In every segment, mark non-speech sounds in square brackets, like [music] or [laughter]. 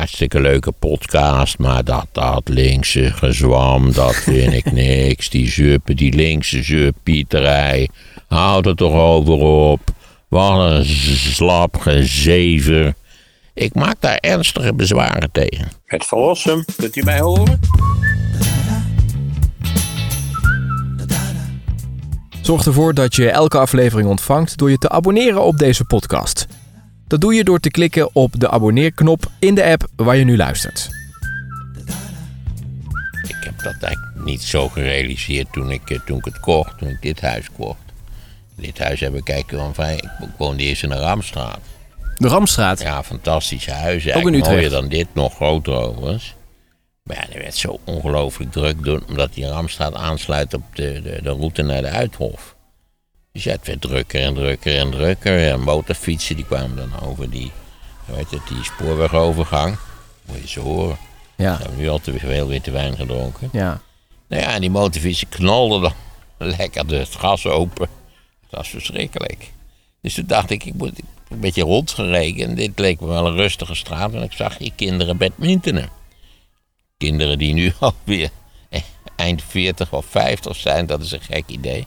hartstikke leuke podcast, maar dat, dat linkse gezwam, dat vind ik [laughs] niks. Die zuppen, die linkse zuppieterij, houd er toch over op. Wat een slap gezever. Ik maak daar ernstige bezwaren tegen. Het verlossen, kunt u mij horen? Zorg ervoor dat je elke aflevering ontvangt door je te abonneren op deze podcast. Dat doe je door te klikken op de abonneerknop in de app waar je nu luistert. Ik heb dat eigenlijk niet zo gerealiseerd toen ik, eh, toen ik het kocht, toen ik dit huis kocht. Dit huis heb ik kijken van vrij. Ik woonde eerst in de Ramstraat. De Ramstraat. Ja, fantastische huizen. Ook in Eigenlijk mooier Utrecht. dan dit, nog groter overigens. Maar ja, er werd zo ongelooflijk druk door, omdat die Ramstraat aansluit op de, de, de route naar de Uithof. Dus ja, het werd drukker en drukker en drukker. En motorfietsen die kwamen dan over die, heet het, die spoorwegovergang. Moet je ze horen. Ja. We hebben nu al te veel witte wijn gedronken. Ja. Nou ja, en die motorfietsen knalden dan [laughs] lekker de het gas open. Dat was verschrikkelijk. Dus toen dacht ik, ik moet een beetje rondgereken. Dit leek me wel een rustige straat. En ik zag hier kinderen badmintonen. Kinderen die nu [laughs] alweer eh, eind 40 of 50 zijn, dat is een gek idee.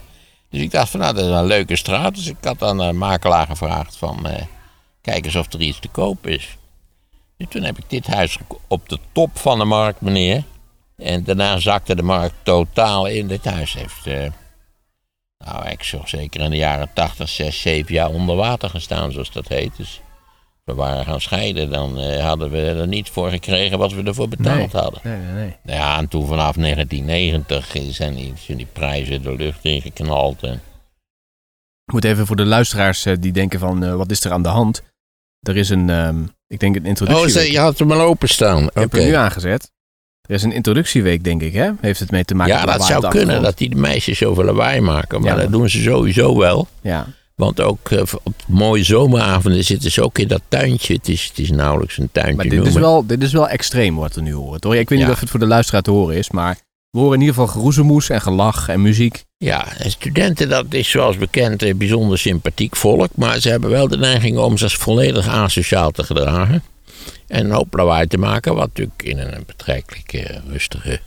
Dus ik dacht van nou, dat is een leuke straat. Dus ik had aan de makelaar gevraagd van, eh, kijk eens of er iets te koop is. Dus toen heb ik dit huis op de top van de markt, meneer. En daarna zakte de markt totaal in. Dit huis heeft, eh, nou, ik zou zeker in de jaren 80, 6, 7 jaar onder water gestaan, zoals dat heet. Dus we waren gaan scheiden, dan eh, hadden we er niet voor gekregen wat we ervoor betaald Nee. hadden. Nee, nee, nee. Nou ja, en toen vanaf 1990 zijn die, zijn die prijzen de lucht ingeknald. En, Ik moet even voor de luisteraars eh, die denken van eh, wat is er aan de hand. Er is een, ehm, ik denk een introductie. oh, ze- je had hem al openstaan. Ik heb hem nu aangezet. Er is een introductieweek, denk ik, hè? Heeft het mee te maken Ja, met dat lawaai op zou kunnen, dat die de meisjes zoveel lawaai maken. Maar Ja, dat doen ze sowieso wel. Ja. Want ook eh, op mooie zomeravonden zitten ze ook in dat tuintje. Het is, het is nauwelijks een tuintje Maar dit is, wel, dit is wel extreem wat we nu horen. Toch? Ik weet niet of het voor de luisteraar te horen is, maar we horen in ieder geval geroezemoes en gelach en muziek. Ja, en studenten, dat is zoals bekend een bijzonder sympathiek volk. Maar ze hebben wel de neiging om zich volledig asociaal te gedragen. En een hoop lawaai te maken. Wat natuurlijk in een betrekkelijk eh, rustige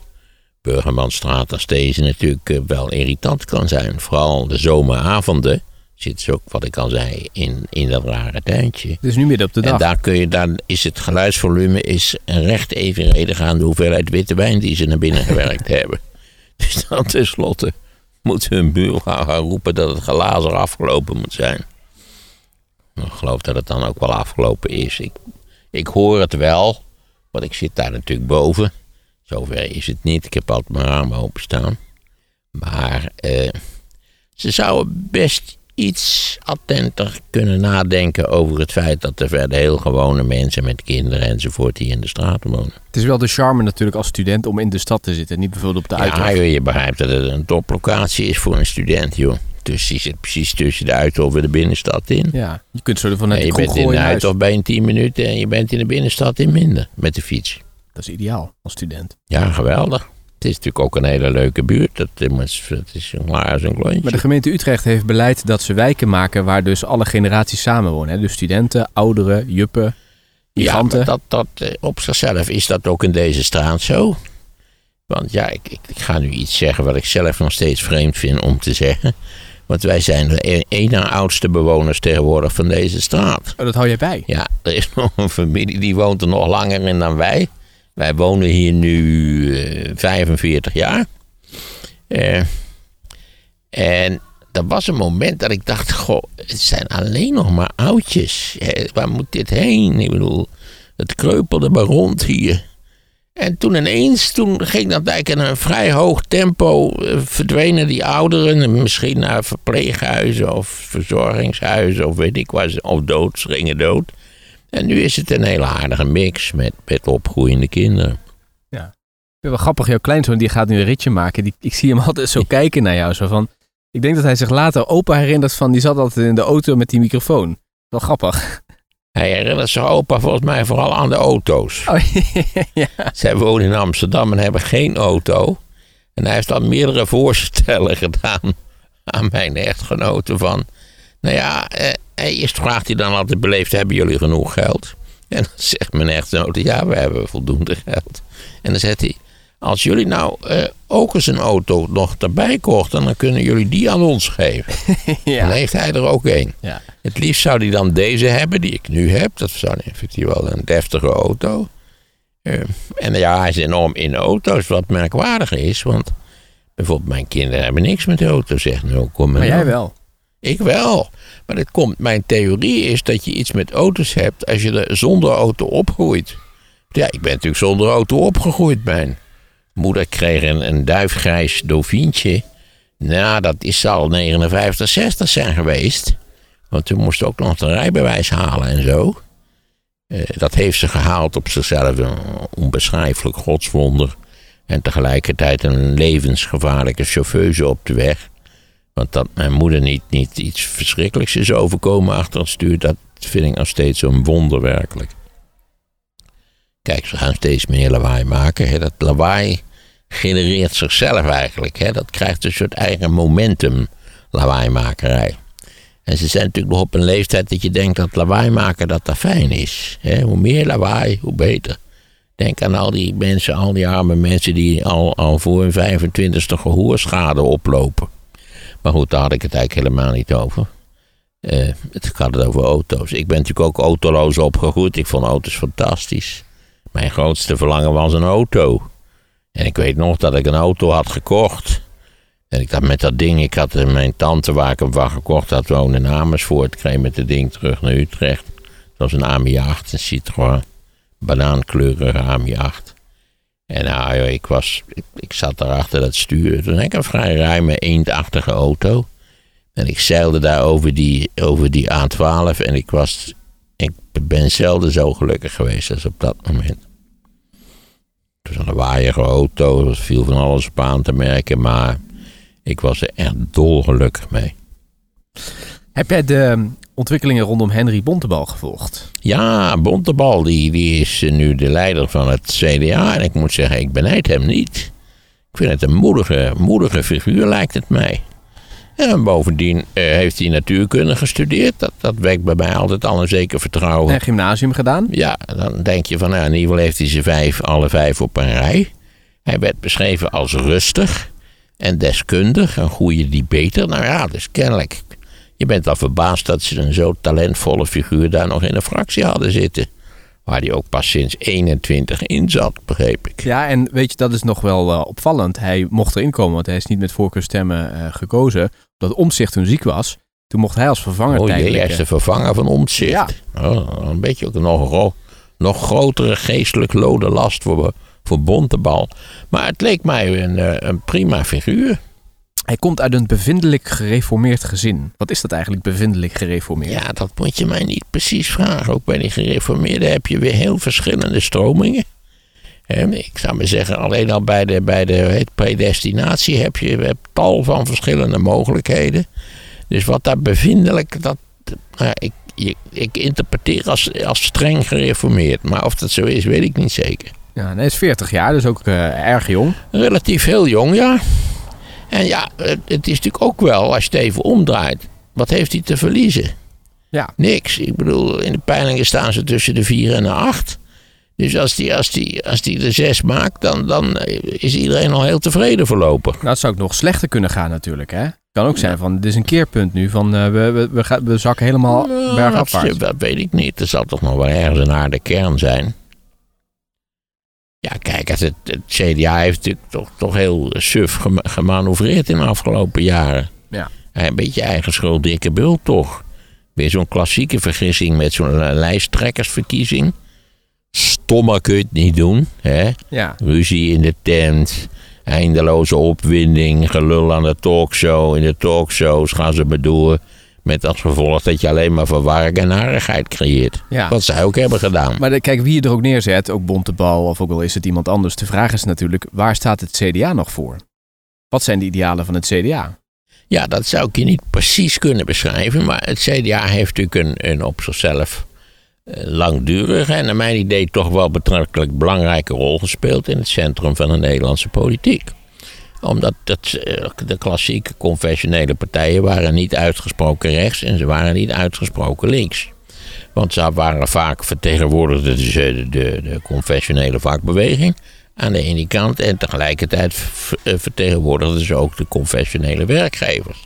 Burgermanstraat als deze natuurlijk eh, wel irritant kan zijn. Vooral de zomeravonden zitten ze ook, wat ik al zei, in, in dat rare tuintje. Is nu midden op de En dag. daar kun je dan is het geluidsvolume is recht evenredig aan de hoeveelheid witte wijn die ze naar binnen [laughs] gewerkt hebben. Dus dan tenslotte moet hun buurvrouw gaan roepen dat het glazen afgelopen moet zijn. Ik geloof dat het dan ook wel afgelopen is. Ik, ik hoor het wel, want ik zit daar natuurlijk boven. Zover is het niet. Ik heb altijd mijn ramen openstaan. Maar eh, ze zouden best iets attenter kunnen nadenken over het feit dat er verder heel gewone mensen met kinderen enzovoort die in de straat wonen. Het is wel de charme natuurlijk als student om in de stad te zitten. Niet bijvoorbeeld op de Ja, uithof. joh, je begrijpt dat het een toplocatie is voor een student, joh. Dus die zit precies tussen de Uithof en de binnenstad in. Ja, je kunt zo vanuit die je bent in de. Uithof bij een 10 minuten en je bent in de binnenstad in minder met de fiets. Dat is ideaal als student. Ja, geweldig. Het is natuurlijk ook een hele leuke buurt. Dat, is- dat is een als een klontje. Maar de gemeente Utrecht heeft beleid dat ze wijken maken waar dus alle generaties samenwonen. Hè? Dus studenten, ouderen, juppen, Ja, migranten. maar dat, dat, eh, op zichzelf is dat ook in deze straat zo. Want ja, ik, ik, ik ga nu iets zeggen wat ik zelf nog steeds vreemd vind om te zeggen. Want wij zijn de e- één na oudste bewoners tegenwoordig van deze straat. Oh, dat hou jij bij. Ja, er is nog een familie die woont er nog langer in dan wij. Wij wonen hier nu eh, 45 jaar. Eh, en er was een moment dat ik dacht, goh, het zijn alleen nog maar oudjes. Eh, waar moet dit heen? Ik bedoel, het kreupelde maar rond hier. En toen ineens, toen ging dat eigenlijk in een vrij hoog tempo, eh, verdwenen die ouderen misschien naar verpleeghuizen of verzorgingshuizen of weet ik ze, of dood, gingen dood. En nu is het een hele aardige mix met, met opgroeiende kinderen. Ik vind wel grappig, jouw kleinzoon die gaat nu een ritje maken. Die, ik zie hem [laughs] altijd zo kijken naar jou. Zo van, ik denk dat hij zich later opa herinnert van, die zat altijd in de auto met die microfoon. Wel grappig. Hij herinnert zijn opa volgens mij vooral aan de auto's. [laughs] Oh, ja. Zij wonen in Amsterdam en hebben geen auto. En hij heeft dan meerdere voorstellen [laughs] gedaan aan mijn echtgenote van... Nou ja, eh, eerst vraagt hij dan altijd beleefd, hebben jullie genoeg geld? En dan [laughs] zegt mijn echtgenote, ja, we hebben voldoende geld. En dan zegt hij, als jullie nou eh, ook eens een auto nog erbij kochten, dan kunnen jullie die aan ons geven. [laughs] Dan heeft hij er ook één. Ja. Het liefst zou hij dan deze hebben, die ik nu heb. Dat zou effectief wel een deftige auto. Eh, en ja, hij is enorm in auto's, wat merkwaardig is. Want bijvoorbeeld mijn kinderen hebben niks met auto's, zegt 0,0. Maar jij wel. Ik wel. Maar dat komt, mijn theorie is dat je iets met auto's hebt als je er zonder auto opgroeit. Ja, ik ben natuurlijk zonder auto opgegroeid. Mijn moeder kreeg een, duifgrijs dovientje. Nou, dat is al 59, 60 zijn geweest. Want toen moest ook nog een rijbewijs halen en zo. Eh, dat heeft ze gehaald op zichzelf een onbeschrijfelijk godswonder. En tegelijkertijd een levensgevaarlijke chauffeuse op de weg. Want dat mijn moeder niet, niet iets verschrikkelijks is overkomen achter het stuur, dat vind ik nog steeds een wonder werkelijk. Kijk, ze gaan steeds meer lawaai maken. Hè. Dat lawaai genereert zichzelf eigenlijk. Hè. Dat krijgt een soort eigen momentum, lawaaimakerij. En ze zijn natuurlijk nog op een leeftijd dat je denkt dat lawaai maken dat dat fijn is. Hè. Hoe meer lawaai, hoe beter. Denk aan al die mensen, al die arme mensen die al, al voor hun 25ste gehoorschade oplopen. Maar goed, daar had ik het eigenlijk helemaal niet over. Eh, het gaat het over auto's. Ik ben natuurlijk ook autoloos opgegroeid. Ik vond auto's fantastisch. Mijn grootste verlangen was een auto. En ik weet nog dat ik een auto had gekocht. En ik dacht met dat ding, ik had eh, mijn tante waar ik hem van gekocht had, woonde in Amersfoort. Ik kreeg met het ding terug naar Utrecht. Het was een AMI 8, een Citroën. Banaankleurige AMI 8. En nou, ik, was, ik, zat daar achter dat stuur. Toen ik een vrij ruime, eendachtige auto. En ik zeilde daar over die, over die A12 en ik was... Ik ben zelden zo gelukkig geweest als op dat moment. Het was een waaierige auto, er viel van alles op aan te merken, maar ik was er echt dolgelukkig mee. Heb jij de ontwikkelingen rondom Henry Bontebal gevolgd? Ja, Bontebal die, die is nu de leider van het CDA en ik moet zeggen, ik benijd hem niet. Ik vind het een moedige, moedige figuur, lijkt het mij. En bovendien eh, heeft hij natuurkunde gestudeerd. Dat, dat wekt bij mij altijd al een zeker vertrouwen. En gymnasium gedaan? Ja, dan denk je van, nou, in ieder geval heeft hij ze vijf, alle vijf op een rij. Hij werd beschreven als rustig en deskundig, een goede debater. Nou ja, dus kennelijk. Je bent wel verbaasd dat ze een zo talentvolle figuur daar nog in een fractie hadden zitten. Waar hij ook pas sinds 21 in zat, begreep ik. Ja, en weet je, dat is nog wel uh, opvallend. Hij mocht erin komen, want hij is niet met voorkeurstemmen uh, gekozen. Omdat Omtzigt toen ziek was. Toen mocht hij als vervanger oh, tijdelijk... Oh hij is de vervanger van Omtzigt. Ja. Oh, een beetje ook nog een nog grotere geestelijk lode last voor, voor Bontebal. Maar het leek mij een, een prima figuur. Hij komt uit een bevindelijk gereformeerd gezin. Wat is dat eigenlijk, bevindelijk gereformeerd? Ja, dat moet je mij niet precies vragen. Ook bij die gereformeerden heb je weer heel verschillende stromingen. Ik zou maar zeggen, alleen al bij de, bij de predestinatie heb je hebt tal van verschillende mogelijkheden. Dus wat daar bevindelijk, dat, nou, ik, ik interpreteer als, als streng gereformeerd. Maar of dat zo is, weet ik niet zeker. Ja, hij is 40 jaar, dus ook uh, erg jong. Relatief heel jong, ja. En ja, het, het, is natuurlijk ook wel, als je het even omdraait, wat heeft hij te verliezen? Ja. Niks. Ik bedoel, in de peilingen staan ze tussen de 4 en de 8. Dus als die, als die, als die de 6 maakt, dan, dan is iedereen al heel tevreden voorlopig. Nou, het zou ook nog slechter kunnen gaan natuurlijk, hè? kan ook zijn van, dit is een keerpunt nu, van uh, we, we, we, gaan, we zakken helemaal nou, bergafwaarts. Dat, dat weet ik niet. Er zal toch nog wel ergens een harde kern zijn. Ja, kijk, het, het, CDA heeft natuurlijk toch, toch heel suf gemanoeuvreerd in de afgelopen jaren. Ja. Een beetje eigen schuld, dikke bult toch. Weer zo'n klassieke vergissing met zo'n lijsttrekkersverkiezing. Stommer kun je het niet doen. Hè? Ja. Ruzie in de tent, eindeloze opwinding, gelul aan de talkshow. In de talkshows gaan ze bedoelen met als gevolg dat je alleen maar verwarring en narigheid creëert. Ja. Wat zij ook hebben gedaan. Maar de, kijk, wie je er ook neerzet, ook Bontebal of ook al is het iemand anders. De vraag is natuurlijk, waar staat het CDA nog voor? Wat zijn de idealen van het CDA? Ja, dat zou ik je niet precies kunnen beschrijven. Maar het CDA heeft natuurlijk een, een op zichzelf eh, langdurige en naar mijn idee toch wel betrekkelijk belangrijke rol gespeeld in het centrum van de Nederlandse politiek omdat het, eh, de klassieke confessionele partijen waren niet uitgesproken rechts en ze waren niet uitgesproken links. Want ze waren vaak vertegenwoordigden de, de, de confessionele vakbeweging aan de ene kant. En tegelijkertijd vertegenwoordigden ze ook de confessionele werkgevers.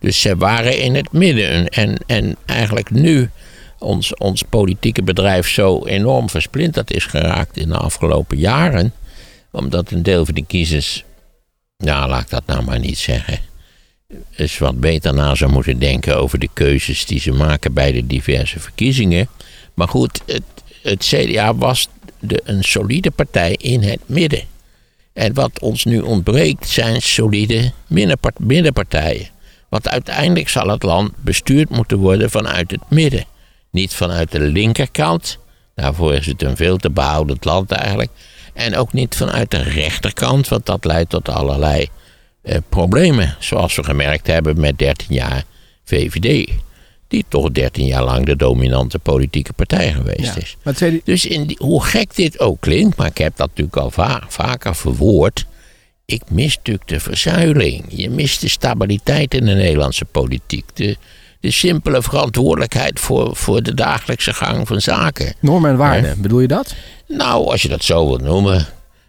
Dus ze waren in het midden. En, en eigenlijk nu ons, ons politieke bedrijf zo enorm versplinterd is geraakt in de afgelopen jaren. Omdat een deel van de kiezers, nou laat ik dat nou maar niet zeggen, eens wat beter na zou moeten denken over de keuzes die ze maken bij de diverse verkiezingen. Maar goed, het, het CDA was de, een solide partij in het midden. En wat ons nu ontbreekt zijn solide middenpartijen. Want uiteindelijk zal het land bestuurd moeten worden vanuit het midden. Niet vanuit de linkerkant. Daarvoor is het een veel te behoudend land eigenlijk. En ook niet vanuit de rechterkant, want dat leidt tot allerlei eh, problemen. Zoals we gemerkt hebben met 13 jaar VVD. Die toch 13 jaar lang de dominante politieke partij geweest is. Dus in die, hoe gek dit ook klinkt, maar ik heb dat natuurlijk al vaker verwoord. Ik mis natuurlijk de verzuiling. Je mist de stabiliteit in de Nederlandse politiek. De, de simpele verantwoordelijkheid voor, voor de dagelijkse gang van zaken. Normen en waarden, bedoel je dat? Nou, als je dat zo wilt noemen.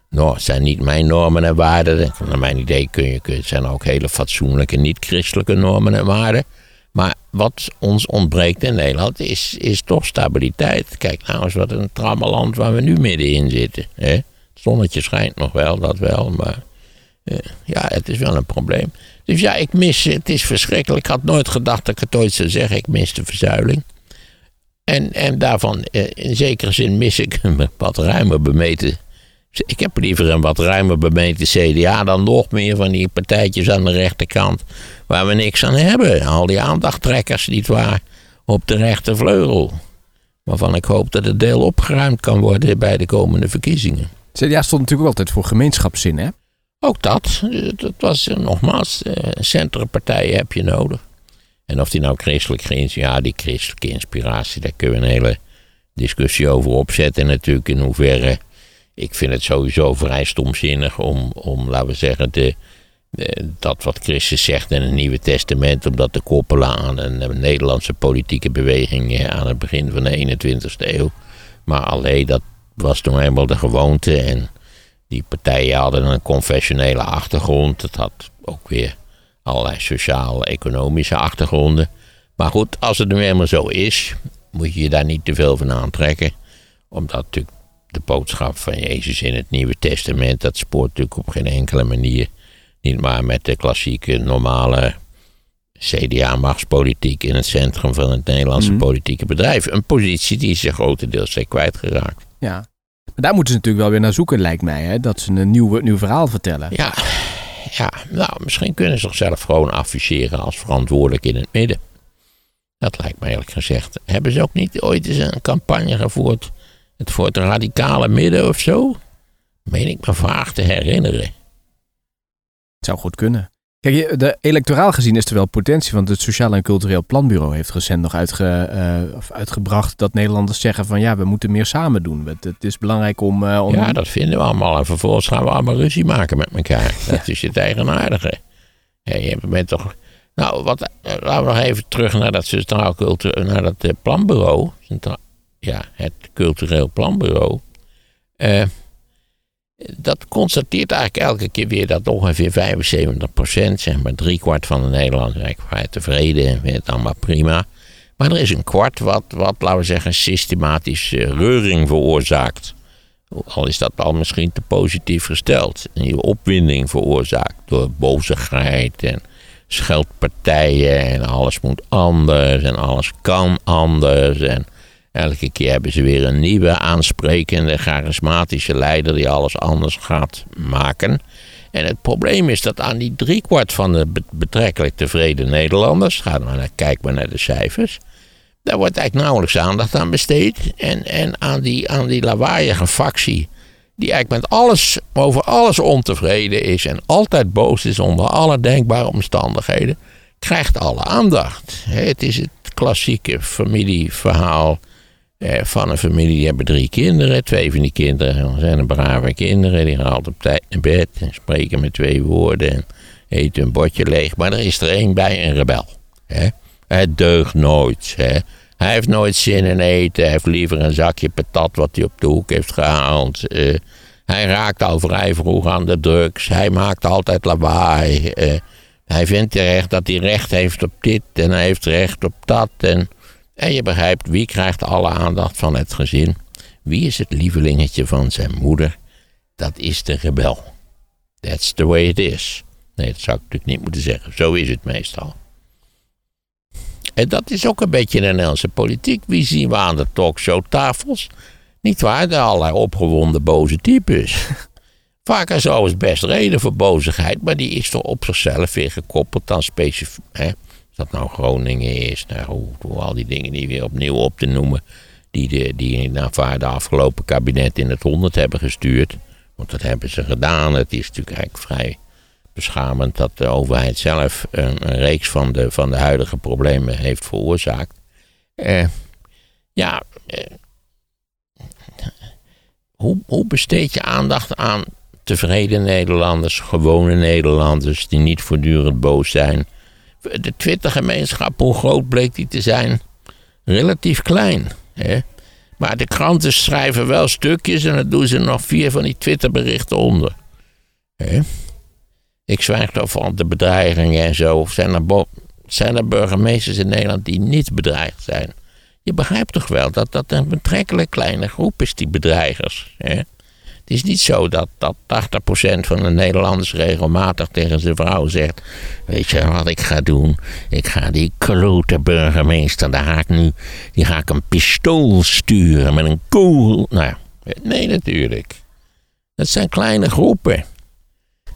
Nou, het zijn niet mijn normen en waarden. Naar mijn idee kun je, het zijn ook hele fatsoenlijke, niet-christelijke normen en waarden. Maar wat ons ontbreekt in Nederland is, is toch stabiliteit. Kijk nou eens wat een trammeland waar we nu middenin zitten. Hè? Het zonnetje schijnt nog wel, dat wel, maar eh, ja, het is wel een probleem. Dus ja, ik mis, het is verschrikkelijk. Ik had nooit gedacht dat ik het ooit zou zeggen. Ik mis de verzuiling. En, en daarvan, eh, in zekere zin, mis ik een [laughs] wat ruimer bemeten. Ik heb liever een wat ruimer bemeten CDA dan nog meer van die partijtjes aan de rechterkant. Waar we niks aan hebben. Al die aandachttrekkers, niet waar, op de rechtervleugel. Waarvan ik hoop dat het deel opgeruimd kan worden bij de komende verkiezingen. CDA stond natuurlijk altijd voor gemeenschapszin, hè? Ook dat. Dat was eh, nogmaals, eh, centrumpartijen heb je nodig. En of die nou christelijk is, ja, die christelijke inspiratie, daar kunnen we een hele discussie over opzetten. Natuurlijk in hoeverre, ik vind het sowieso vrij stomzinnig om, om laten we zeggen, de, dat wat Christus zegt in het Nieuwe Testament, om dat te koppelen aan een, Nederlandse politieke beweging aan het begin van de 21ste eeuw. Maar alleen dat was toen eenmaal de gewoonte en die partijen hadden een confessionele achtergrond. Het had ook weer allerlei sociaal-economische achtergronden. Maar goed, als het nu helemaal zo is, moet je je daar niet te veel van aantrekken. Omdat natuurlijk de boodschap van Jezus in het Nieuwe Testament, dat spoort natuurlijk op geen enkele manier. Niet maar met de klassieke, normale CDA-machtspolitiek in het centrum van het Nederlandse mhm. politieke bedrijf. Een positie die ze grotendeels zijn kwijtgeraakt. Ja, daar moeten ze natuurlijk wel weer naar zoeken, lijkt mij. Hè? Dat ze een nieuw, nieuw verhaal vertellen. Ja, ja, nou, misschien kunnen ze zichzelf gewoon afficheren als verantwoordelijk in het midden. Dat lijkt me eerlijk gezegd. Hebben ze ook niet ooit eens een campagne gevoerd het voor het radicale midden of zo? Meen ik me vaag te herinneren. Het zou goed kunnen. Kijk, de, electoraal gezien is er wel potentie, want het Sociaal en Cultureel Planbureau heeft recent nog uitge, uh, uitgebracht dat Nederlanders zeggen van ja, we moeten meer samen doen. Het, het is belangrijk om, uh, om... Ja, dat vinden we allemaal. En vervolgens gaan we allemaal ruzie maken met elkaar. Dat is het eigenaardige. Ja, je bent toch... Nou, wat, eh, laten we nog even terug naar dat Sociaal Cultureel, naar dat planbureau. Ja, het Cultureel Planbureau. Eh dat constateert eigenlijk elke keer weer dat ongeveer 75 procent, zeg maar driekwart van de Nederlanders, eigenlijk vrij tevreden en vindt het allemaal prima. Maar er is een kwart wat, wat laten we zeggen, systematisch reuring veroorzaakt. Al is dat al misschien te positief gesteld. Een nieuwe opwinding veroorzaakt door bozigheid en scheldpartijen en alles moet anders en alles kan anders en Elke keer hebben ze weer een nieuwe, aansprekende, charismatische leider die alles anders gaat maken. En het probleem is dat aan die driekwart van de betrekkelijk tevreden Nederlanders, ga maar naar, kijk maar naar de cijfers, daar wordt eigenlijk nauwelijks aandacht aan besteed. En, en aan, die, aan die lawaaiige factie, die eigenlijk met alles, over alles ontevreden is en altijd boos is onder alle denkbare omstandigheden, krijgt alle aandacht. Het is het klassieke familieverhaal van een familie, die hebben drie kinderen. Twee van die kinderen zijn een brave kinderen. Die gaan altijd op tijd naar bed en spreken met twee woorden en eten een bordje leeg. Maar er is er één bij, een rebel. Hè? Deugt nooit. Hè? Hij heeft nooit zin in eten. Hij heeft liever een zakje patat wat hij op de hoek heeft gehaald. Eh, hij raakt al vrij vroeg aan de drugs. Hij maakt altijd lawaai. Eh, hij vindt terecht dat hij recht heeft op dit en hij heeft recht op dat. En, en je begrijpt, wie krijgt alle aandacht van het gezin? Wie is het lievelingetje van zijn moeder? Dat is de rebel. That's the way it is. Nee, dat zou ik natuurlijk niet moeten zeggen. Zo is het meestal. En dat is ook een beetje de Nederlandse politiek. Wie zien we aan de talkshowtafels? Niet waar, de allerlei opgewonden boze types. [laughs] Vaak is er best reden voor bozigheid, maar die is toch op zichzelf weer gekoppeld aan specifiek. Dat nou Groningen is, nou, hoe, hoe, al die dingen die weer opnieuw op te noemen, die, de, die naar de afgelopen kabinet in het honderd hebben gestuurd. Want dat hebben ze gedaan. Het is natuurlijk eigenlijk vrij beschamend dat de overheid zelf een, reeks van de, van de huidige problemen heeft veroorzaakt. Eh, ja, eh, hoe, hoe besteed je aandacht aan tevreden Nederlanders, gewone Nederlanders die niet voortdurend boos zijn? De Twitter-gemeenschap, hoe groot bleek die te zijn? Relatief klein. Hè? Maar de kranten schrijven wel stukjes en dan doen ze nog vier van die Twitterberichten onder. Hè? Ik zwijg van de bedreigingen en zo. Zijn er, zijn er burgemeesters in Nederland die niet bedreigd zijn? Je begrijpt toch wel dat dat een betrekkelijk kleine groep is, die bedreigers. Hè? Het is niet zo dat, dat 80% van de Nederlanders regelmatig tegen zijn vrouw zegt: Weet je wat ik ga doen? Ik ga die klote burgemeester, daar ga ik nu, die ga ik een pistool sturen met een kogel. Nou, nee, natuurlijk. Dat zijn kleine groepen.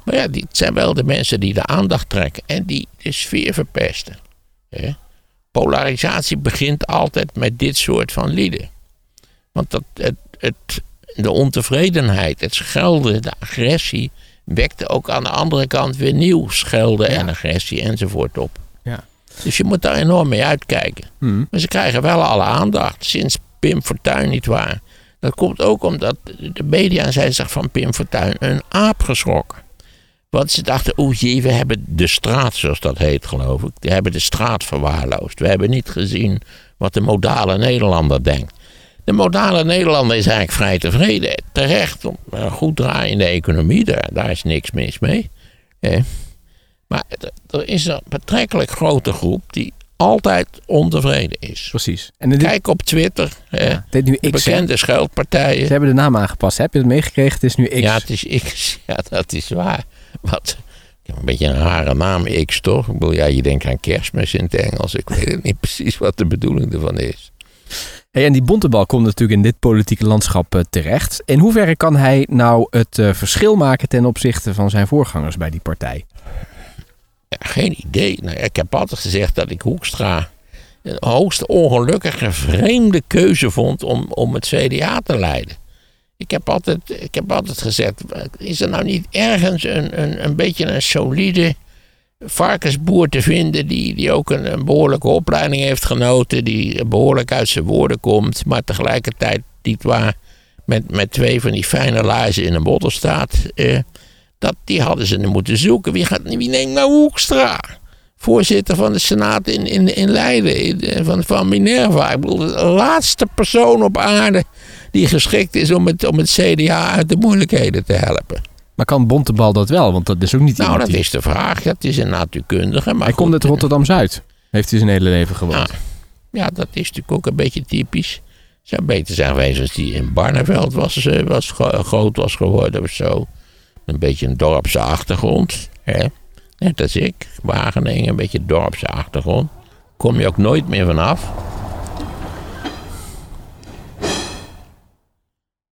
Maar ja, die zijn wel de mensen die de aandacht trekken en die de sfeer verpesten. Polarisatie begint altijd met dit soort van lieden. Want dat, het, het, de ontevredenheid, het schelden, de agressie, wekte ook aan de andere kant weer nieuw schelden en agressie enzovoort op. Ja. Dus je moet daar enorm mee uitkijken. Hmm. Maar ze krijgen wel alle aandacht, sinds Pim Fortuyn niet waar. Dat komt ook omdat de media zijn zich van Pim Fortuyn een aap geschrokken. Want ze dachten, oeh jee, we hebben de straat, zoals dat heet geloof ik. We hebben de straat verwaarloosd. We hebben niet gezien wat de modale Nederlander denkt. De modale Nederlander is eigenlijk vrij tevreden. Terecht, om een goed draaiende economie, daar, daar is niks mis mee. Maar er is een betrekkelijk grote groep die altijd ontevreden is. Precies. En Kijk op Twitter. Ja, dit nu X, bekende scheldpartijen. Ze hebben de naam aangepast. Heb je het meegekregen? Het is nu X. Ja, het is X. [laughs] Ja, dat is waar. Wat? Een beetje een rare naam, X toch? Ik bedoel, ja, je denkt aan kerstmis in het Engels. Ik weet niet precies wat de bedoeling ervan is. En die Bontebal komt natuurlijk in dit politieke landschap uh, terecht. In hoeverre kan hij nou het uh, verschil maken ten opzichte van zijn voorgangers bij die partij? Geen idee. Nou, ik heb altijd gezegd dat ik Hoekstra een hoogst ongelukkige, vreemde keuze vond om, om het CDA te leiden. Ik heb altijd, ik heb altijd gezegd, is er nou niet ergens een, een, een beetje een solide varkensboer te vinden die, die ook een, een behoorlijke opleiding heeft genoten, die behoorlijk uit zijn woorden komt, maar tegelijkertijd niet waar met, met twee van die fijne laarzen in een bottel staat. Eh, dat, die hadden ze moeten zoeken. Wie, gaat, wie neemt nou Hoekstra? Voorzitter van de Senaat in, in, in Leiden, van, van Minerva. Ik bedoel, de laatste persoon op aarde die geschikt is om het, om het CDA uit de moeilijkheden te helpen. Maar kan Bontebal dat wel? Want dat is ook niet Nou, dat is de vraag. Het is een natuurkundige. Maar hij komt uit Rotterdam-Zuid. Heeft hij zijn hele leven gewoond. Ja, ja, dat is natuurlijk ook een beetje typisch. Zou beter zijn geweest als die in Barneveld was, eh, was, groot was geworden of zo. Een beetje een dorpse achtergrond. Hè? Net als ik. Wageningen, een beetje dorpse achtergrond. Kom je ook nooit meer vanaf.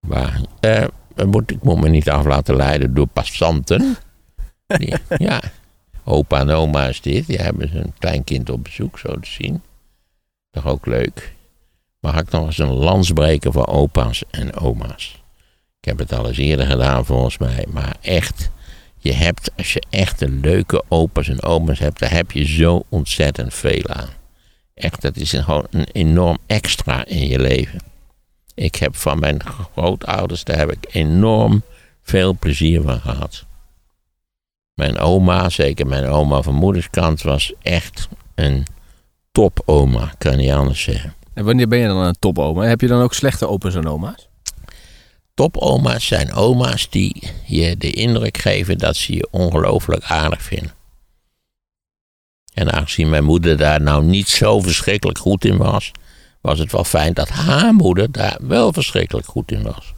Maar uh, moet, ik moet me niet af laten leiden door passanten. Die, [laughs] ja, opa en oma is dit. Die hebben een kleinkind op bezoek, zo te zien. Toch ook leuk. Mag ik nog eens een lans breken voor opa's en oma's? Ik heb het al eens eerder gedaan volgens mij. Maar echt, je hebt, als je echt een leuke opa's en oma's hebt, daar heb je zo ontzettend veel aan. Echt, dat is gewoon een enorm extra in je leven. Ik heb van mijn grootouders, daar heb ik enorm veel plezier van gehad. Mijn oma, zeker mijn oma van moederskant, was echt een topoma, kan niet anders zeggen. En wanneer ben je dan een topoma? Heb je dan ook slechte opa's en oma's? Topoma's zijn oma's die je de indruk geven dat ze je ongelooflijk aardig vinden. En aangezien mijn moeder daar nou niet zo verschrikkelijk goed in was, was het wel fijn dat haar moeder daar wel verschrikkelijk goed in was.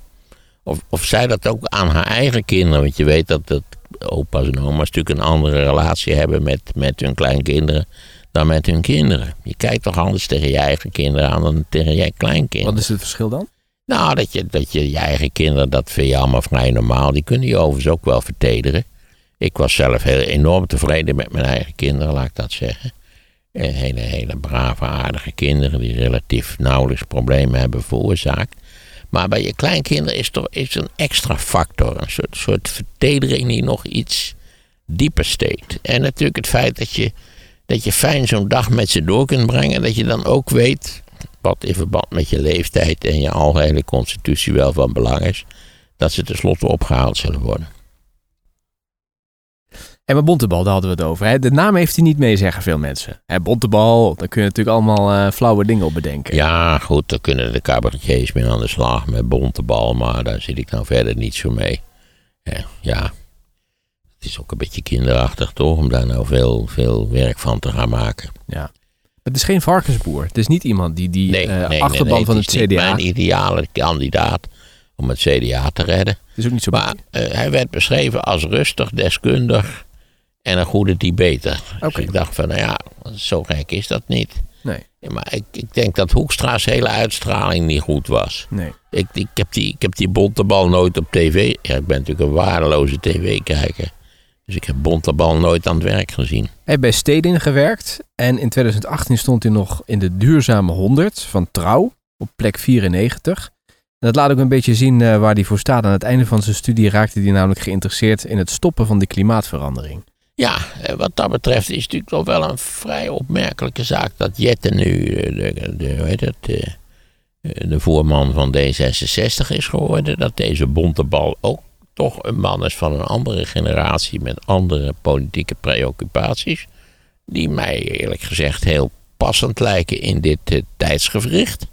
Of, of zij dat ook aan haar eigen kinderen, want je weet dat, dat opa's en oma's natuurlijk een andere relatie hebben met, met hun kleinkinderen dan met hun kinderen. Je kijkt toch anders tegen je eigen kinderen aan dan tegen je kleinkinderen. Wat is het verschil dan? Nou, dat je, dat je je eigen kinderen, dat vind je allemaal vrij normaal. Die kunnen je overigens ook wel vertederen. Ik was zelf heel enorm tevreden met mijn eigen kinderen, laat ik dat zeggen. En hele, hele brave, aardige kinderen die relatief nauwelijks problemen hebben veroorzaakt. Maar bij je kleinkinderen is er is een extra factor, een soort, soort vertedering die nog iets dieper steekt. En natuurlijk het feit dat je, dat je fijn zo'n dag met ze door kunt brengen, dat je dan ook weet wat in verband met je leeftijd en je algehele constitutie wel van belang is, dat ze tenslotte opgehaald zullen worden. En mijn bontebal, daar hadden we het over. Hè? De naam heeft hij niet mee, zeggen veel mensen. Hè, bontebal, daar kun je natuurlijk allemaal eh, flauwe dingen op bedenken. Ja, goed, dan kunnen de cabaretiers mee aan de slag met bontebal, maar daar zit ik nou verder niet zo mee. Ja, ja. het is ook een beetje kinderachtig toch, om daar nou veel, veel werk van te gaan maken. Ja. Het is geen varkensboer. Het is niet iemand die die Nee, eh, nee, achterban nee, van het het CDA... mijn ideale kandidaat om het CDA te redden. Het is ook niet zo Maar eh, hij werd beschreven als rustig, deskundig en een goede Tibeter. Oké. Dus ik dacht van, nou ja, zo gek is dat niet. Nee, Ja, Maar ik, ik denk dat Hoekstra's hele uitstraling niet goed was. nee. Ik, ik, heb die, ik heb die bontebal nooit op tv. Ja, ik ben natuurlijk een waardeloze tv-kijker. Dus ik heb bontebal nooit aan het werk gezien. Hij heeft bij Stedin gewerkt en in 2018 stond hij nog in de duurzame 100 van Trouw op plek 94. En dat laat ook een beetje zien eh, waar hij voor staat. Aan het einde van zijn studie raakte hij namelijk geïnteresseerd in het stoppen van de klimaatverandering. Ja, eh, wat dat betreft is het natuurlijk toch wel een vrij opmerkelijke zaak dat Jette nu eh, de, het, eh, de voorman van D66 is geworden. Dat deze bontebal ook toch een man is van een andere generatie met andere politieke preoccupaties. Die mij eerlijk gezegd heel passend lijken in dit eh, tijdsgevricht.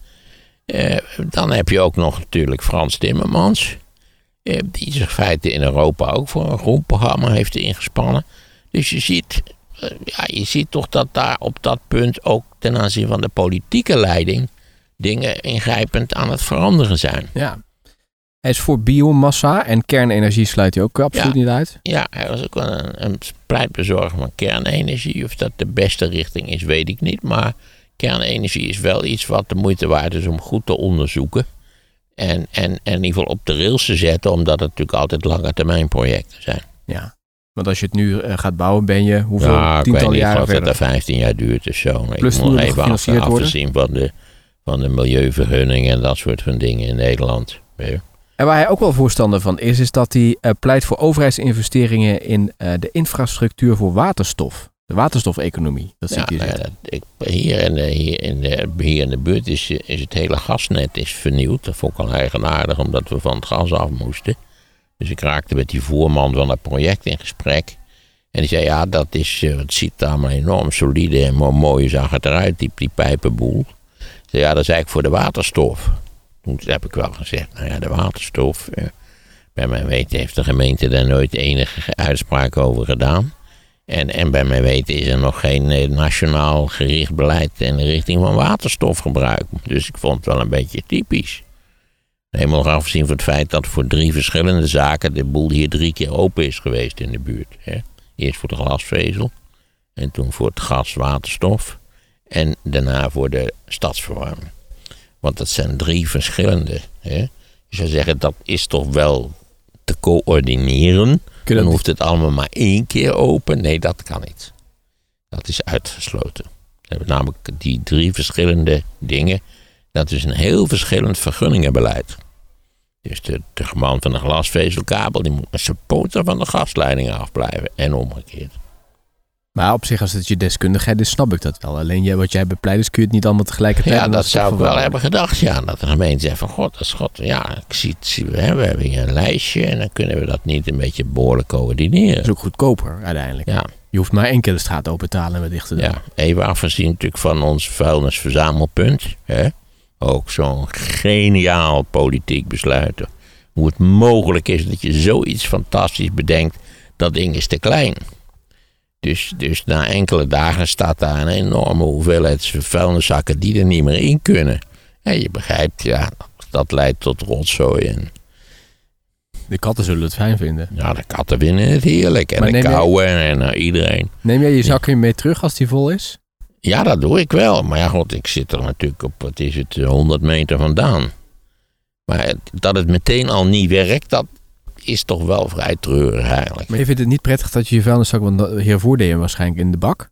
Dan heb je ook nog natuurlijk Frans Timmermans. die zich feite in Europa ook voor een groen programma heeft ingespannen. Dus je ziet, eh, ja, je ziet toch dat daar op dat punt ook ten aanzien van de politieke leiding dingen ingrijpend aan het veranderen zijn. Ja. Hij is voor biomassa en kernenergie sluit hij ook absoluut Ja. niet uit. Ja, hij was ook wel een, een pleitbezorger van kernenergie. Of dat de beste richting is, weet ik niet. Maar kernenergie is wel iets wat de moeite waard is om goed te onderzoeken. En, en, en in ieder geval op de rails te zetten, omdat het natuurlijk altijd lange termijn projecten zijn. Ja. Want als je het nu eh, gaat bouwen, ben je hoeveel ja, ik weet tientallen niet, ik jaren geloof dat verder. dat 15 jaar duurt of zo. Maar Plus ik moet nog even af, afgezien van de, van de milieuvergunning en dat soort van dingen in Nederland. Weet je. En waar hij ook wel voorstander van is, is dat hij eh, pleit voor overheidsinvesteringen in eh, de infrastructuur voor waterstof. De waterstofeconomie. Dat zie Ja, ik hier nou ja, zitten. dat- ik, hier, in de, hier, in de, hier in de buurt is, is het hele gasnet is vernieuwd. Dat vond ik al eigenaardig, omdat we van het gas af moesten. Dus ik raakte met die voerman van het project in gesprek. En die zei, ja, dat is, eh, het ziet er allemaal enorm solide en mo- mooi zag het eruit, die, die pijpenboel. Zei, ja, dat is eigenlijk voor de waterstof. Toen heb ik wel gezegd, nou ja, de waterstof. eh, bij mijn weten heeft de gemeente daar nooit enige uitspraak over gedaan. En, en bij mijn weten is er nog geen eh, nationaal gericht beleid in de richting van waterstofgebruik. Dus ik vond het wel een beetje typisch. Helemaal afgezien van het feit dat voor drie verschillende zaken de boel hier drie keer open is geweest in de buurt. Hè. Eerst voor de glasvezel, en toen voor het gas, waterstof en daarna voor de stadsverwarming. Want dat zijn drie verschillende. Hè. Je zou zeggen, dat is toch wel te coördineren. Dan hoeft het allemaal maar één keer open. Nee, dat kan niet. Dat is uitgesloten. We hebben namelijk die drie verschillende dingen. Dat is een heel verschillend vergunningenbeleid. Dus de, de man van de glasvezelkabel die moet met zijn poten van de gasleidingen afblijven. En omgekeerd. Maar op zich, als het je deskundigheid is, snap ik dat wel. Alleen jij, wat jij bepleit is, kun je het niet allemaal tegelijkertijd Ja, dat zou ik wel hebben gedacht. Ja, dat de gemeente zegt van god, dat is god. Ja, ik zie het, we, hebben, we hebben hier een lijstje. En dan kunnen we dat niet een beetje behoorlijk coördineren. Dat is ook goedkoper uiteindelijk. Ja, Je hoeft maar één keer de straat open te halen en weer dicht te doen. Ja, even afgezien natuurlijk van ons vuilnisverzamelpunt. Hè? Ook zo'n geniaal politiek besluit. Hoe het mogelijk is dat je zoiets fantastisch bedenkt. Dat ding is te klein. Dus, dus na enkele dagen staat daar een enorme hoeveelheid vuilniszakken die er niet meer in kunnen. Ja, je begrijpt, ja, dat leidt tot rotzooi. En, De katten zullen het fijn vinden. ja, de katten vinden het heerlijk. En Maar de kauwen en eh, iedereen. Neem jij je zakje mee terug als die vol is? Ja, dat doe ik wel. Maar ja, god, ik zit er natuurlijk op, wat is het, eh, 100 meter vandaan. Maar het- dat het meteen al niet werkt, dat is toch wel vrij treurig eigenlijk. Maar je vindt het niet prettig dat je je vuilniszak, want hiervoor deed je hem waarschijnlijk in de bak.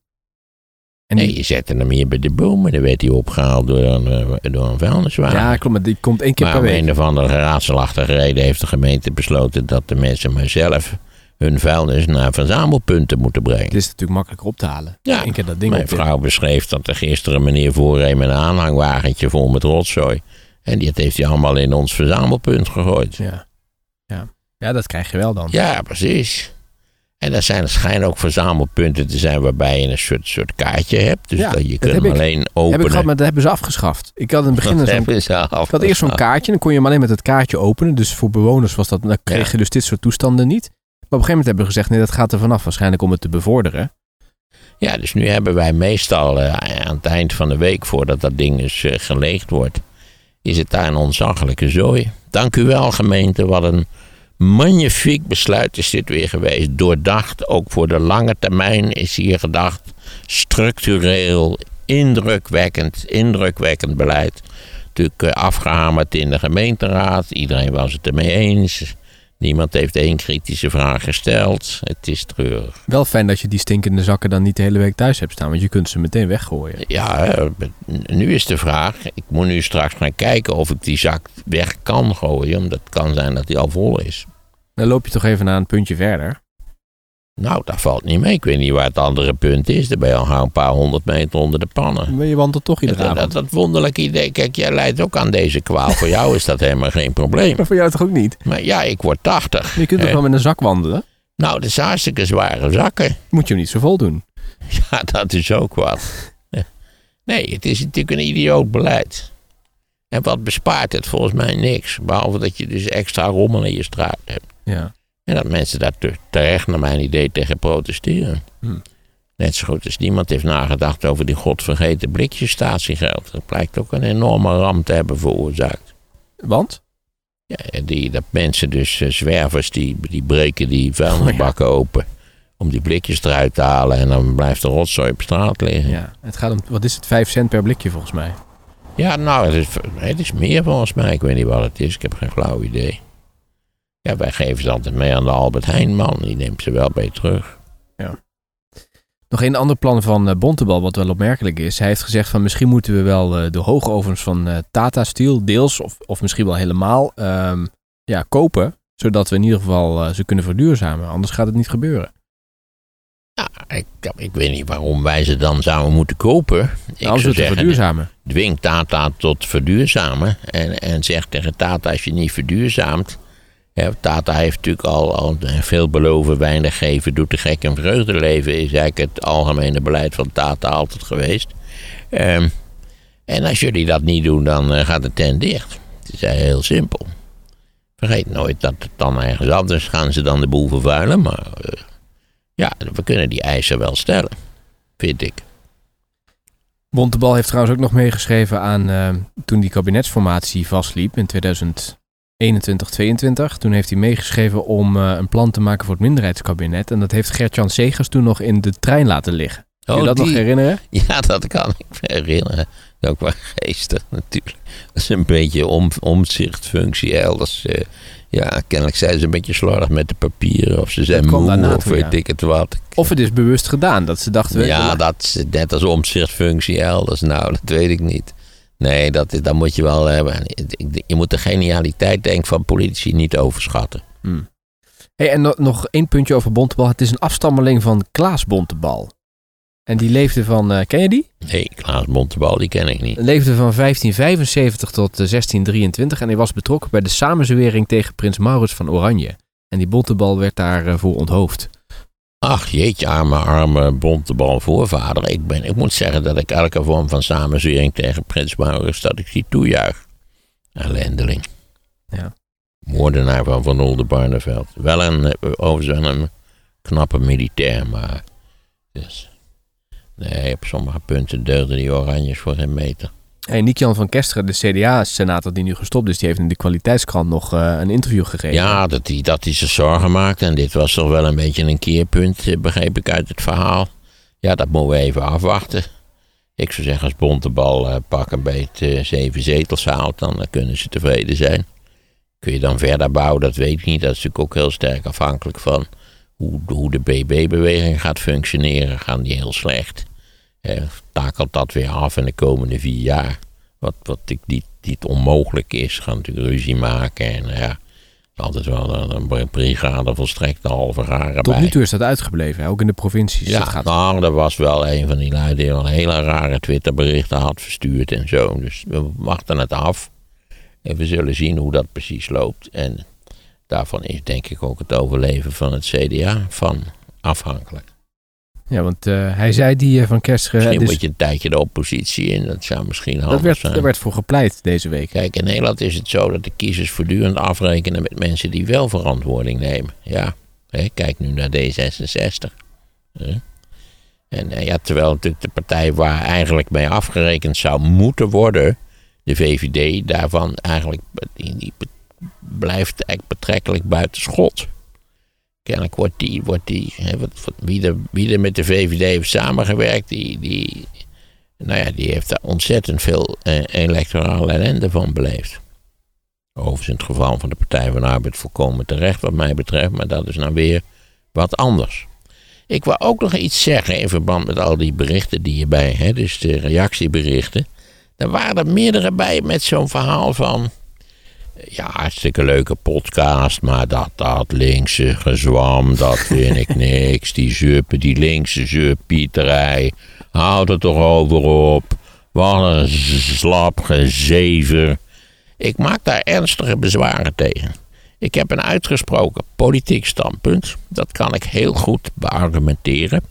En Nee, je zet hem hier bij de bomen, dan werd hij opgehaald door een, eh, door een vuilniswagen. ja, klopt, maar die komt één keer maar per om week. een of andere raadselachtige reden heeft de gemeente besloten dat de mensen maar zelf hun vuilnis naar verzamelpunten moeten brengen. Het is natuurlijk makkelijker op te halen. Ja, dat ding Mijn vrouw beschreef dat er gisteren een meneer voorreed met een aanhangwagentje vol met rotzooi. En die heeft hij allemaal in ons verzamelpunt gegooid. Ja. Ja. ja, dat krijg je wel dan. Ja, precies. En er zijn er schijnen ook verzamelpunten te zijn waarbij je een soort, soort kaartje hebt. Dus Ja, dat je kunt heb hem ik. alleen Heb openen. ik gehad, maar dat hebben ze afgeschaft. Ik had in het begin Dat zo'n hebben ze af. Ik had eerst zo'n kaartje, dan kon je hem alleen met het kaartje openen. Dus voor bewoners was dat, dan kreeg Ja. je dus dit soort toestanden niet. Op een gegeven moment hebben we gezegd, nee, dat gaat er vanaf. Waarschijnlijk om het te bevorderen. Ja, dus nu hebben wij meestal eh, aan het eind van de week, voordat dat ding dus geleegd wordt, is het daar een ontzaglijke zooi. Dank u wel, gemeente. Wat een magnifiek besluit is dit weer geweest. Doordacht, ook voor de lange termijn is hier gedacht. Structureel, indrukwekkend, indrukwekkend beleid. Natuurlijk eh, afgehamerd in de gemeenteraad. Iedereen was het ermee eens. Niemand heeft één kritische vraag gesteld. Het is treurig. Wel fijn dat je die stinkende zakken dan niet de hele week thuis hebt staan. Want je kunt ze meteen weggooien. Ja, nu is de vraag. Ik moet nu straks gaan kijken of ik die zak weg kan gooien. Omdat het kan zijn dat die al vol is. Dan loop je toch even naar een puntje verder. Nou, dat valt niet mee. Ik weet niet waar het andere punt is. Dan ben je al een paar honderd meter onder de pannen. Maar je wandelt toch iedere Dat, dat, dat wonderlijke idee. Kijk, jij leidt ook aan deze kwaal. Voor jou is dat helemaal geen probleem. [laughs] Maar voor jou toch ook niet? Maar ja, ik word 80. Je kunt toch wel met een zak wandelen? Nou, dat is hartstikke zware zakken. Moet je hem niet zo vol doen. [laughs] Ja, dat is ook wat. [laughs] Nee, het is natuurlijk een idioot beleid. En wat bespaart het volgens mij niks. Behalve dat je dus extra rommel in je straat hebt. Ja. En dat mensen daar te- terecht, naar mijn idee, tegen protesteren. Hmm. Net zo goed als niemand heeft nagedacht over die godvergeten blikjes statiegeld. Dat blijkt ook een enorme ramp te hebben veroorzaakt. Want? Ja, die, dat mensen dus, eh, zwervers, die, die breken die vuilnisbakken open. Om die blikjes eruit te halen. En dan blijft de rotzooi op straat liggen. Ja. Het gaat om, wat is het, 5 cent per blikje volgens mij. Ja, nou, het is, het is meer volgens mij. Ik weet niet wat het is. Ik heb geen flauw idee. Ja, wij geven ze altijd mee aan de Albert Heijnman. Die neemt ze wel bij terug. Nog een ander plan van eh, Bontebal, wat wel opmerkelijk is. Hij heeft gezegd van misschien moeten we wel eh, de hoogovens van eh, Tata Steel deels of, of misschien wel helemaal ehm, ja, kopen. Zodat we in ieder geval ze kunnen verduurzamen. Anders gaat het niet gebeuren. Ja, ik, ik weet niet waarom wij ze dan zouden moeten kopen. Ik Nou, te zeggen, verduurzamen. dwing Tata tot verduurzamen. En, en zeg tegen Tata, als je niet verduurzaamt... Tata heeft natuurlijk al, veel beloven, weinig geven, doet de gek een vreugdeleven... is eigenlijk het algemene beleid van Tata altijd geweest. Ehm, en als jullie dat niet doen, dan eh, gaat het tent dicht. Het is heel simpel. Vergeet nooit dat het dan ergens anders gaan ze dan de boel vervuilen. Maar eh, ja, we kunnen die eisen wel stellen, vind ik. Bontebal heeft trouwens ook nog meegeschreven aan eh, toen die kabinetsformatie vastliep in 2021, 22. Toen heeft hij meegeschreven om eh, een plan te maken voor het minderheidskabinet. En dat heeft Gert-Jan Segers toen nog in de trein laten liggen. Kun je Oh, dat nog die- herinneren? [laughs] Ja, dat kan ik me herinneren. Ook wel geestig natuurlijk. Dat is een beetje om, omzichtfunctie elders. eh, ja, kennelijk zijn ze een beetje slordig met de papieren. Of ze zijn moe, of toe, weet ja. ik het wat. Of het is bewust gedaan, dat ze dachten... Ja, dat is net als omzichtfunctie elders. Nou, dat weet ik niet. Nee, dat, dat moet je wel hebben. Je moet de genialiteit, denk ik, van politici niet overschatten. Hey, en nog, één puntje over Bontebal. Het is een afstammeling van Klaas Bontebal. En die leefde van, eh, ken je die? Nee, Klaas Montebal, die ken ik niet. Leefde van 1575 tot eh, 1623 en hij was betrokken bij de samenzwering tegen prins Maurits van Oranje. En die Bontebal werd daarvoor voor onthoofd. Ach jeetje, arme, arme bontebal voorvader. Ik, ben, ik moet zeggen dat ik elke vorm van samenzwering tegen Prins Maurits, dat ik die toejuich. Ellendeling. Ja. Moordenaar van Van Oldenbarneveld. Wel een, eh, overigens wel een knappe militair, maar... Dus, nee, op sommige punten deugden die oranjes voor geen meter. Hey, Niek-Jan van Kesteren, de CDA-senator die nu gestopt is, die heeft in de kwaliteitskrant nog eh, een interview gegeven. Ja, dat hij, dat zich zorgen maakt. En dit was toch wel een beetje een keerpunt, eh, begreep ik uit het verhaal. Ja, dat moeten we even afwachten. Ik zou zeggen, als Bontebal uh, pak een beetje zeven zetels haalt, dan eh, kunnen ze tevreden zijn. Kun je dan verder bouwen, dat weet ik niet. Dat is natuurlijk ook heel sterk afhankelijk van hoe, hoe de BB-beweging gaat functioneren. Gaan die heel slecht? Eh, takelt dat weer af in de komende vier jaar? Wat, wat ik niet, niet onmogelijk is. Gaan natuurlijk ruzie maken en ja... Altijd wel een, een brigade volstrekt de halve garen Tot nu toe is dat uitgebleven, hè? ook in de provincies. Ja, Dat gaat... nou, er was wel een van die lui die al hele rare Twitterberichten had verstuurd en zo. Dus we wachten het af. En we zullen zien hoe dat precies loopt. En daarvan is denk ik ook het overleven van het CDA van afhankelijk. Ja, want eh, hij zei die eh, van Kesteren... Misschien dus- moet je een tijdje de oppositie in. Dat zou misschien handig dat werd, zijn. daar werd voor gepleit deze week. Kijk, in Nederland is het zo dat de kiezers voortdurend afrekenen met mensen die wel verantwoording nemen. Ja, hè, kijk nu naar D66. Hè. En eh, ja, terwijl natuurlijk de partij waar eigenlijk mee afgerekend zou moeten worden, de VVD, daarvan eigenlijk die, blijft eigenlijk betrekkelijk buiten schot. Kennelijk wordt die, wordt die hè, wat, wie, er, wie er met de VVD heeft samengewerkt, die, die, nou ja, die heeft daar ontzettend veel eh, electorale ellende van beleefd. Overigens in het geval van de Partij van de Arbeid volkomen terecht wat mij betreft, maar dat is nou weer wat anders. Ik wil ook nog iets zeggen in verband met al die berichten die hierbij, hè, dus de reactieberichten. Er waren er meerdere bij met zo'n verhaal van, ja, hartstikke leuke podcast, maar dat, dat linkse gezwam, dat vind ik [laughs] niks. Die zuppen, die linkse houd er toch over op. Wat een slap gezever. Ik maak daar ernstige bezwaren tegen. Ik heb een uitgesproken politiek standpunt. Dat kan ik heel goed beargumenteren.